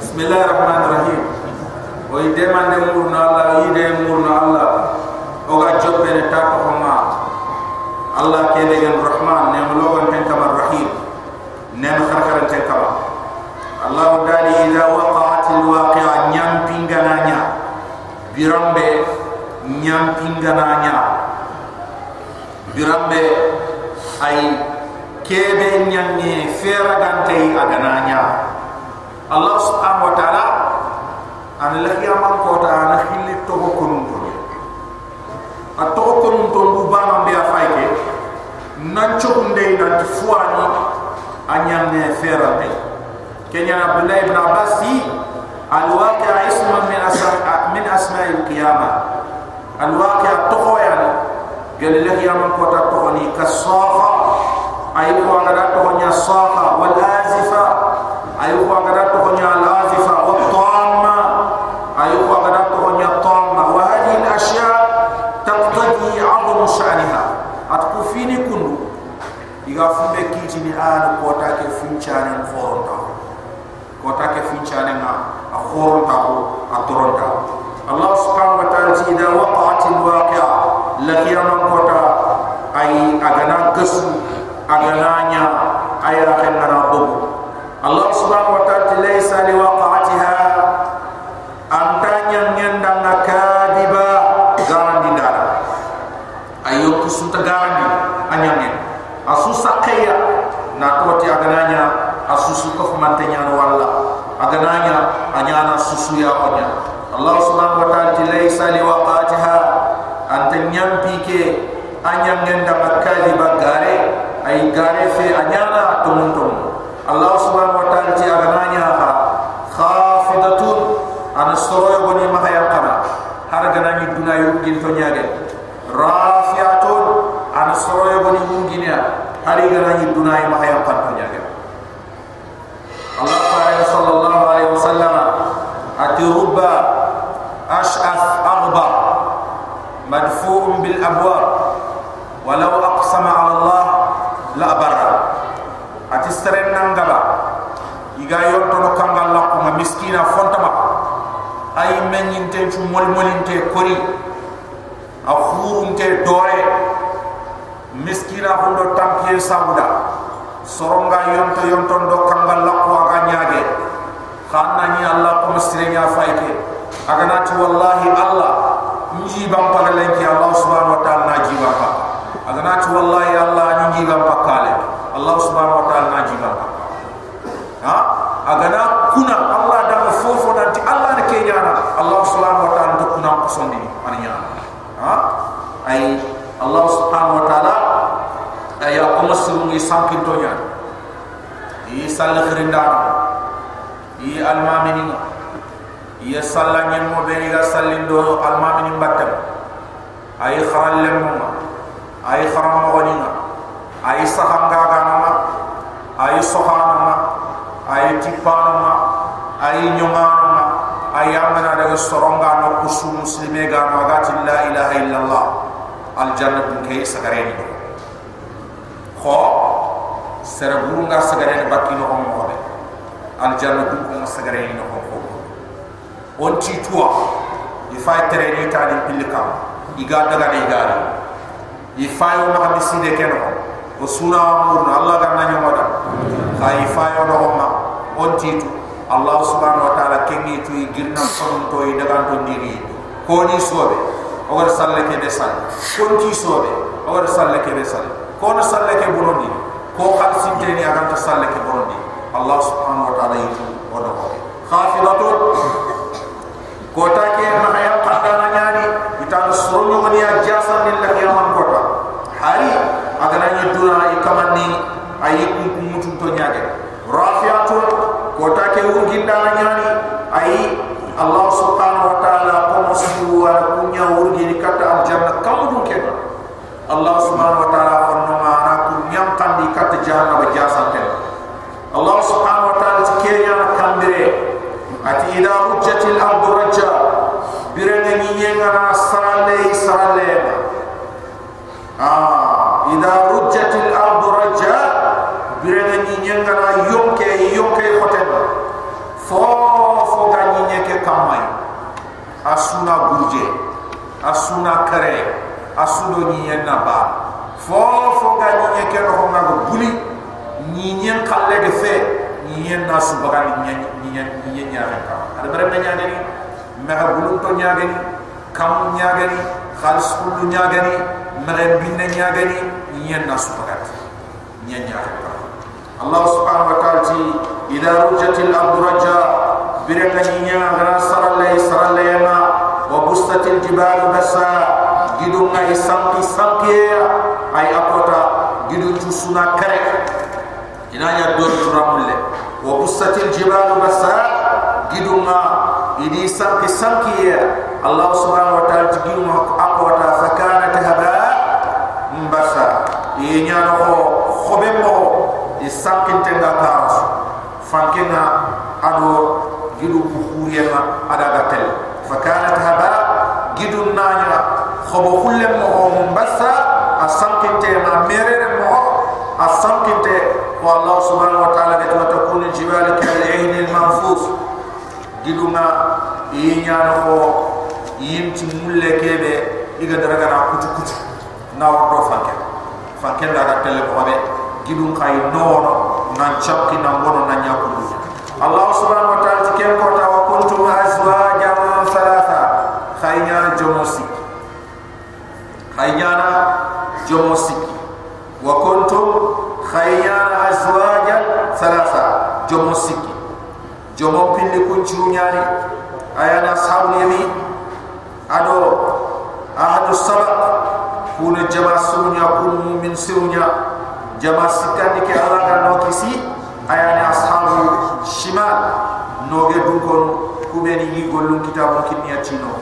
bismillahirrahmanirrahim. O ide man de murna allah ide murna allah o ga jobbe ne ta ko ma allah ke de rahman ne mo logon ten kamar rahim. Ne mo kharkaran ten kamar Allah dali idza waqa'at alwaqi'a nyam pingananya birambe nyam pingananya birambe ay kebe nyanne fera gante agananya. Allah subhanahu wa ta'ala an lahiya man ko ta an khilli to kunun to a to ko kunun to bu ba man be afayke nan chokunde nan fuani anyam ne ferante kenya abdullah ibn abbas fi alwaqi'a ismun min asma min asma'il qiyamah alwaqi'a tokoyan gel le qiyamah ko ta tokoni kasafa. Ay ko ngada tokonya safa wal azifa. Ay ko ngada tokonya al azifa wat tamma ay ko ngada tokonya tamma wa hadhihi al ashya taqtadi 'azmu sha'niha at kufini kundu iga fumbe kiti ni an kota ke finchane khoronta kota ke finchane na a khoronta ko a toronta allah subhanahu wa ta'ala ti da waqa'at al waqi'a la qiyamah kota ay agana comento chu mol molinte kori a khurunte dore miskina hundo tampiye sabuda soronga yonto yonto ndo kangal lakko aga nyaage khanna ni allah ko misre nya fayke aga nati wallahi allah nji bam pagalenki allah subhanahu wa ta'ala naji pa aga nati wallahi allah nji bam pakale allah subhanahu wa ta'ala naji bam pa ha aga na kuna allah da fofo nanti allah ne kenyana allah subhanahu wa sondi aninya ha? Ay Allah subhanahu wa ta'ala aya ko masru ngi sankin to nyaa yi sal khirinda yi almamini. Yi salla nyen mo be ga sallin do almamini batam. Ay kharal lem mo ay kharam mo woni nga ay sahanga ga na ma ay sohana. Ma ay tipana ma ay nyoma ma ay amana daga soronga no kusu muslime ga ma ga la ilaha illallah. Aljanna dun kay sagareni do kho sera burunga sagareni bakki no on mo aljanna dun ko sagareni no ko on ti tuwa i fay tere ni tani pilika iga daga ni gari i fay o ma bisi de keno o suna amur allah ga nanyo moda kay fay o no ma on ti tu allah subhanahu wa ta'ala kengi tu i girna son to i daga to ndiri ko ni sobe awar salle ke besal. Kon ti sobe awar salle ke besal. Kon salle ke burondi ko khal sinte ni aga ta salle ke burondi allah subhanahu wa ta'ala yitu odo ko khafidatu ko ta ke ma hayam qadda na nyani itan suru ni ajasa ni la ke man ko ta hari aga na ni dura i kamanni ayi kum kum mutun to nyaage rafiatu ko ta ke urginda na nyani ayi allah subhanahu wa ta'ala ko musu wa kunya urgi ni kata al jannah kamu ke allah subhanahu wa ta'ala ko no ma na ku nyam kan di kata jannah ba jasa ke allah subhanahu wa ta'ala ti ke ya kambire ati ida hujjatil ardu rajja birene ni yenga na sarale sarale ah ida hujjatil ardu rajja birene ni yenga na yonke yonke hotel fo fo ganyi nyeke kamay asuna gurje asuna kare asudo ni yenna ba fo fo ganyi nyeke no ma go buli. Ni nyen kalle de fe ni yenna su bagal ni ni ni ni nyaare ka ada bare me nyaade ni. Me bulun to nyaade ni. Kam nyaade ni. Khalis kullu nyaade ni. Me binne nyaade ni. Ni yenna su bagal ni nyaare ka Allah subhanahu wa ta'ala ti ila rujjatil ardu rajja biraka nyinya ngara saralle saralle ma wa bustatil jibalu basa gidunga isanki sanki ay akota suna kare ina ya dor turamulle wa busatil jibalu basa gidunga idi sanki sanki allah subhanahu wa ta'ala gidunga aqwata fakanat haba mbasa inya no khobe mo i sanki tenga karas fankena ado gidu bukhuriya ada gatel. Fakanat haba gidun nanya خبو كل مهم بس أسمكنت ما ميرر مه أسمكنت والله سبحانه وتعالى بتو تكون الجبال كالعين المنفوس دلما ينيانه يمت ملكة به إذا درجنا كتو كتو نورو فكر فكر لا تكل بقابه gidun kay non nan chapki nan wono nan yakulu allah subhanahu wa ta'ala ken ko tawa kuntum azwajan thalatha khayna jomosi khaynya jomosi wa kuntum khaynya azwajan thalatha. Jomosi jomo pindi kun ciru nyari ayana sabu yami ado ahadu sabak kuna jama sunya kun min sunya. Jama sikandi ke Allah dan no kisi. Ayana ashabu shimal no ge dun kon kubeni yi golun kitabun kinniya tino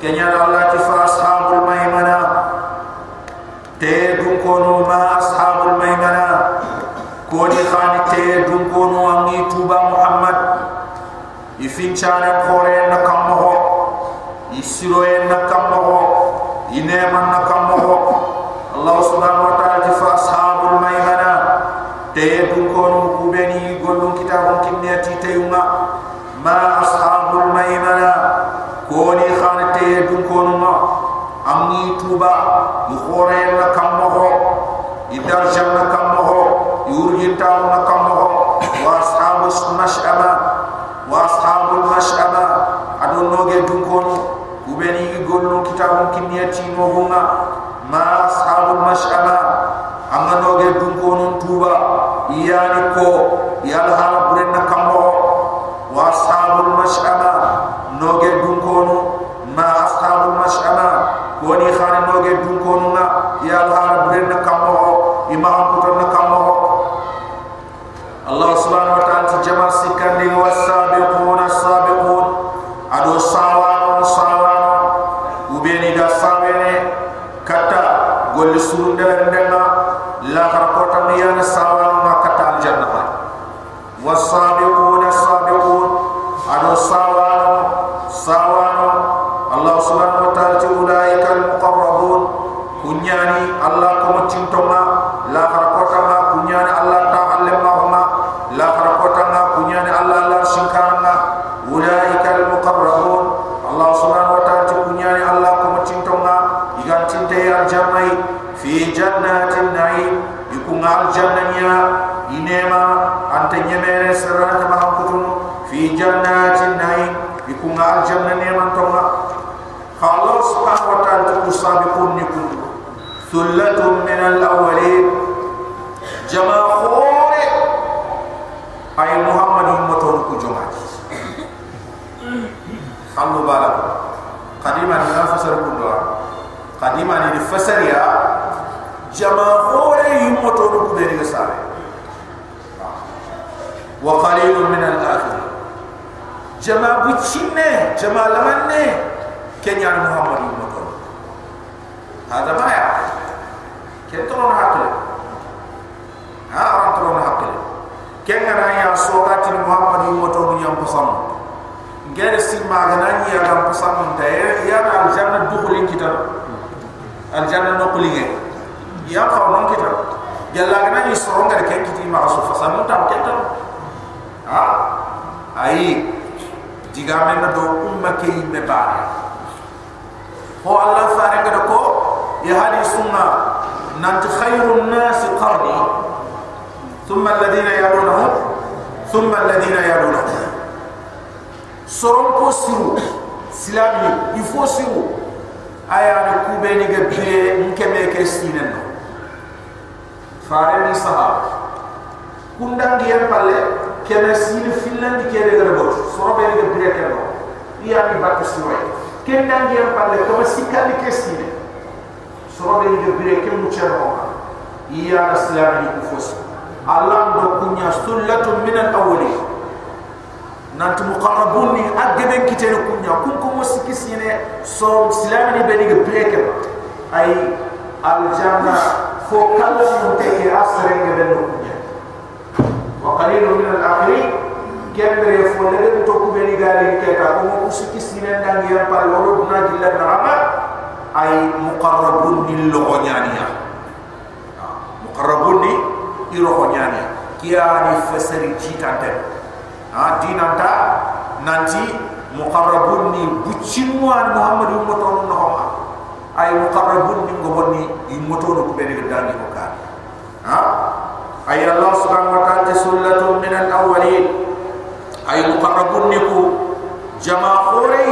kenya Allah ti fa ashabul maimana. Te dun kono ma ashabul maimana. Koni khani te dun kono angi tuba muhammad. Ifinchana kore na kammo isiro na kammo inema na kammo allah subhanahu wa ta'ala fa ashabul maimana. Te dun kono kubeni golun kitabun kinniyati tayuma ma ashabul maimana. Koni khani te dun kono ma amni tuba ikhore na kammo idarjan na kammo yurjita na kammo wa ashabus mash'ama wa ashabul mash'ama adon noge dun kono ubeni gollu kitabun kinniyati no gonga ma ashabul mash'ama amma noge dun kono tuba iyani ko yal hala burenna kammo wa ashabul mash'ama noge dun kono ma ashabul mash'ama koni khani noge dun kono na yal hala burenna kammo imam kutanna kammo Allah subhanahu wa ta'ala jama sikandi wasabiqun as-sabiqun ado sawan sawan ubeni da sawene kata gol surunda ndenga la harkota ni yana sawan ma kata al janna wasabiqun as-sabiqun ado sawan sawan Allah subhanahu wa ta'ala ulaika al-muqarrabun kunyani Allah ko mutintonga la harkota ma kunyani Allah ta'ala ma la harkota ma kunyani Allah la shinkana ulaika al-muqarrabun Allah subhanahu wa ta'ala kunyani Allah ko mutintonga igantinte al-jannah fi jannatin na'im ikunga al-jannah inema ante nyemere serata mahakutun fi jannatin na'im ikunga al-jannah neman tonga Allah subhanahu wa ta'ala kusabiqun nikun thullatun min al-awwalin jama' khore ay muhammad ummaton ku jomati khallu balak qadima ni fasar kundwa qadima ni fasar ya jama khore ummaton ku be ni sabe wa qalilun min al-akhir jama bu chinne jama lamanne kenya muhammad ummaton hada ma ya kentron hakle ha rantron hakle kenga na ya sogati muhammad ummaton nyam pasam ngere si magana ni ya gam pasam da ya na aljanna dukhulin kitab aljanna nokulinge ya ka non kitab yalla gana ni soronga ken kiti ma asu fasam tam kentam ha ai digame na do umma ke me bare ho allah farenga de ko ya hadi sunna. Nant khairun nas qarni. Thumma alladhina yalunahum thumma alladhina yalunahum soron ko siru silami il faut siru. Aya ne kube ni ga bire nkeme ke sinen no fare ni sahaba kundangi en kena sine finlandi kede gara bot soro be ni ga bire ke no iya ni batte siroy kendangi en palle kama sikali ke sine soro be ni ga bire ke mu chero iya islami ku fos allah do kunya sullatu min al awwali nanti muqarrabun ni agben kitene kunya kun ko musiki sine so islami ni beni ge breke ay al janna fo kala mun te ke asre ge ben kunya wa qalilun min al akhirin kembre fo le to ku beni gali ke ka ko musiki sine ndangi ya pa lolo duna jilla na ay muqarrabun ni lo nyaniya qarabuni iro ko nyani kiya ni fasari jitante ha ay allah subhanahu wa ta'ala sullatun min al awwalin. Ay muqarrabun ni ku jama khore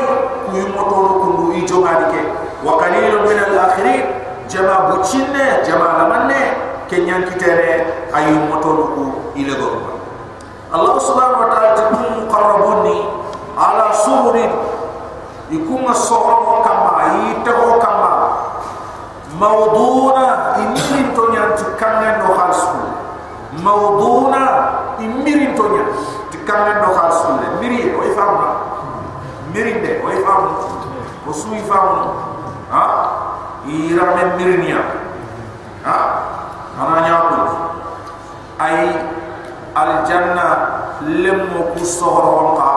ku no kundu ijo ngadike wa qalilun min al akhirin jama bucinne jama lamanne kenyan kitere ayu motoru ku ilego Allah subhanahu wa ta'ala tikum muqarrabuni ala sururi ikum sawra kama yitaho kama mawduna imirin to nyan tikanga no khalsu mawduna imirin to nyan tikanga no khalsu miri o ifamna miri de o ifamna o su ifamna ha? Irame mirinya ha? Ana nyakul ay al janna lemmo ku sohor ka.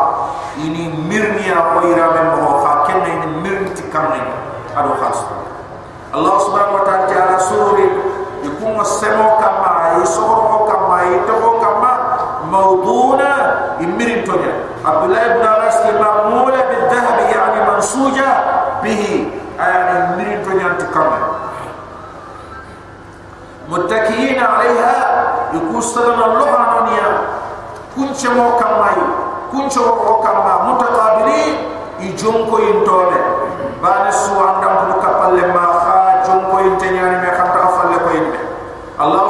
Ini mirniya ko irabe mo ka. Kenne ni mirnti kamne ado khas. Allah subhanahu wa ta'ala suri ikum semo kama ay sohor ay toko kama mawduna imirin tonya Abdullah ibn Abbas ki ma'mula bil dhahab yani mansuja bihi ay imirin tonya tukam muttakiyina 'alayha yukusalana lughananiya kunche mo kamayi kunche mo kamma mutaqabili i jonko intole bani su andam ko kapalle ma kha jonko intenyani me khata afalle ko inde Allah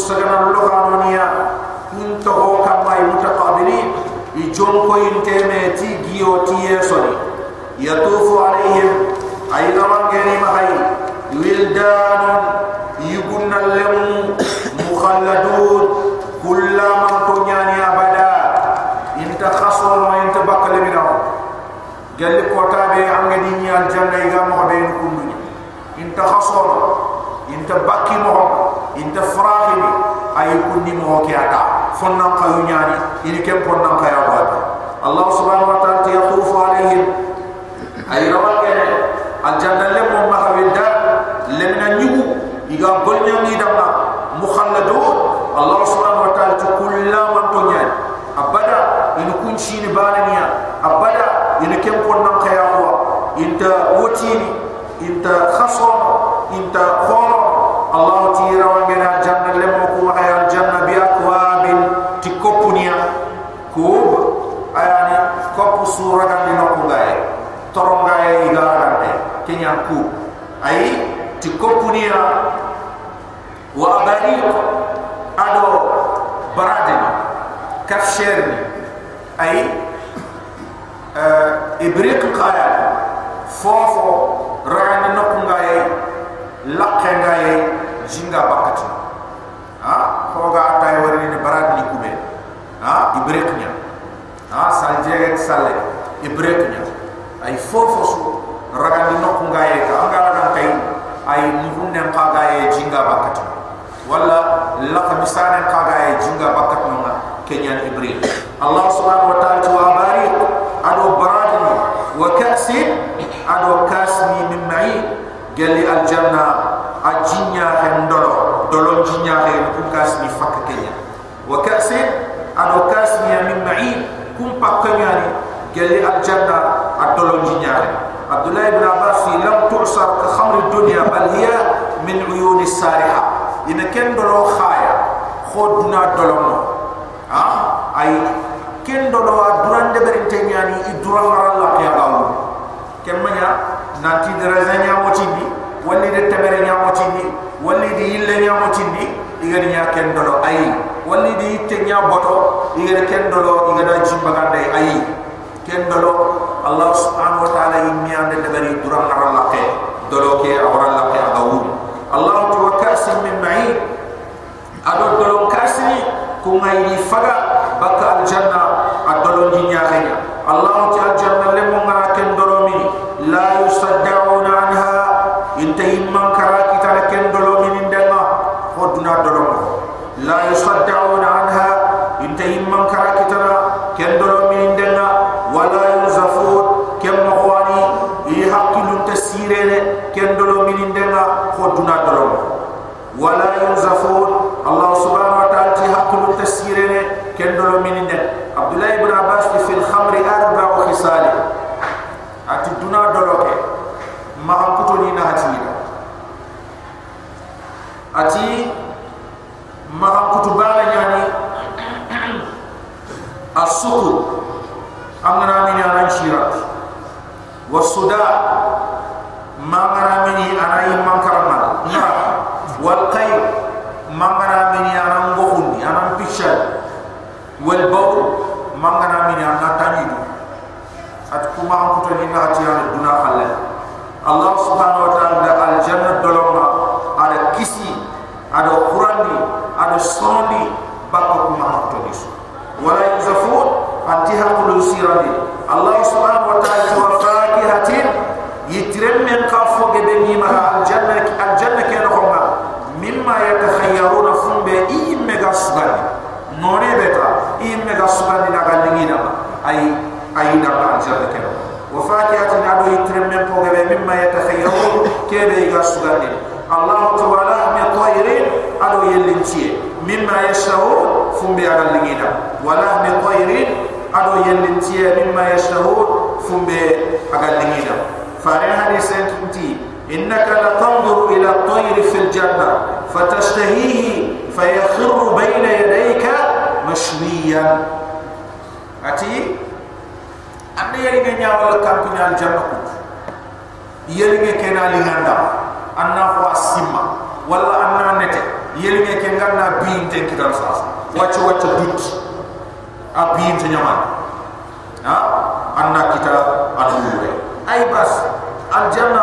يكون سلام الله عنونيا كن تهو كماي متقابلين يجون كو ينتمي تي جيو تي يسوني يطوف عليهم أيضا غير مهي ولدان يقولن لهم مخلدون كل من تنياني أبدا انت خصر ما انت بقل منه قال لك وتابع عن ديني الجنة إذا مغبين كلني انت خصر انت بكي مهم inta frahini ay kunni mo hokiyata fonna kayu nyani ini ke fonna kaya wata allah subhanahu wa ta'ala yatufu alaihim. Ay rabbakum al janna lebo mahawida lemna nyugu iga golnya ni dama. Mukhalladu allah subhanahu wa ta'ala tu to tonyan abada in kun shini balaniya abada in kem fonna kaya wata inta wotini inta khaso كفشيرني أي آه، إبريق قايا فوفو رغاني نقم غاية لقين غاية جنغا بكتي ها خوغا أتاي وريني برادني كوبين ها إبريقنيا ها سالجيك سالي إبريقنيا أي فوفو سو رغاني نقم غاية كأنغا رغان كاين ay nuhunnen qaga ye jinga bakat wala la khamisan qaga ye jinga bakat no kenyan ibril allah subhanahu wa ta'ala tu abari ado baradni wa kasi ado kasmi min ma'i. Gali al janna ajinya hendoro dolon jinya he ku kasmi fak kenya wa kasi ado kasmi min ma'i. Kum pak kenyani gali al janna adolon jinya Abdullah ibn Abbas fi lam tu'sar ka khamr ad-dunya bal hiya min uyun as-sariha ina kendo lo khaya. Khoduna dolono ha? Ay ken do do duran de berin tenyani i duran ya lah gaw ken ma nanti de rezen ya moti bi walli de tabere nya moti bi walli de yille nya moti bi i nya ken do do ay walli de yitte nya boto i ken do do i gani ci ay ken do do allah subhanahu wa taala yi ande de de berin duran ngaral do do ke awral la ke gaw allah tu wakasim min ma'in. Adon do lo kuma ini faga baka aljanna adolon di allah ta aljanna le mo ken dolomi la yusadda فم بأقل لنا فاريها لي سنتمتي إنك لتنظر إلى الطير في الجنة فتشتهيه فيخر بين يديك مشويا أتي أنا يلي نيا ولا كان كنيا الجنة كنت يلي كنا لنا أنا هو السما ولا أنا نت يلي كنا بين تنكدا ساس واتش واتش دوت أبين تنيا الجنة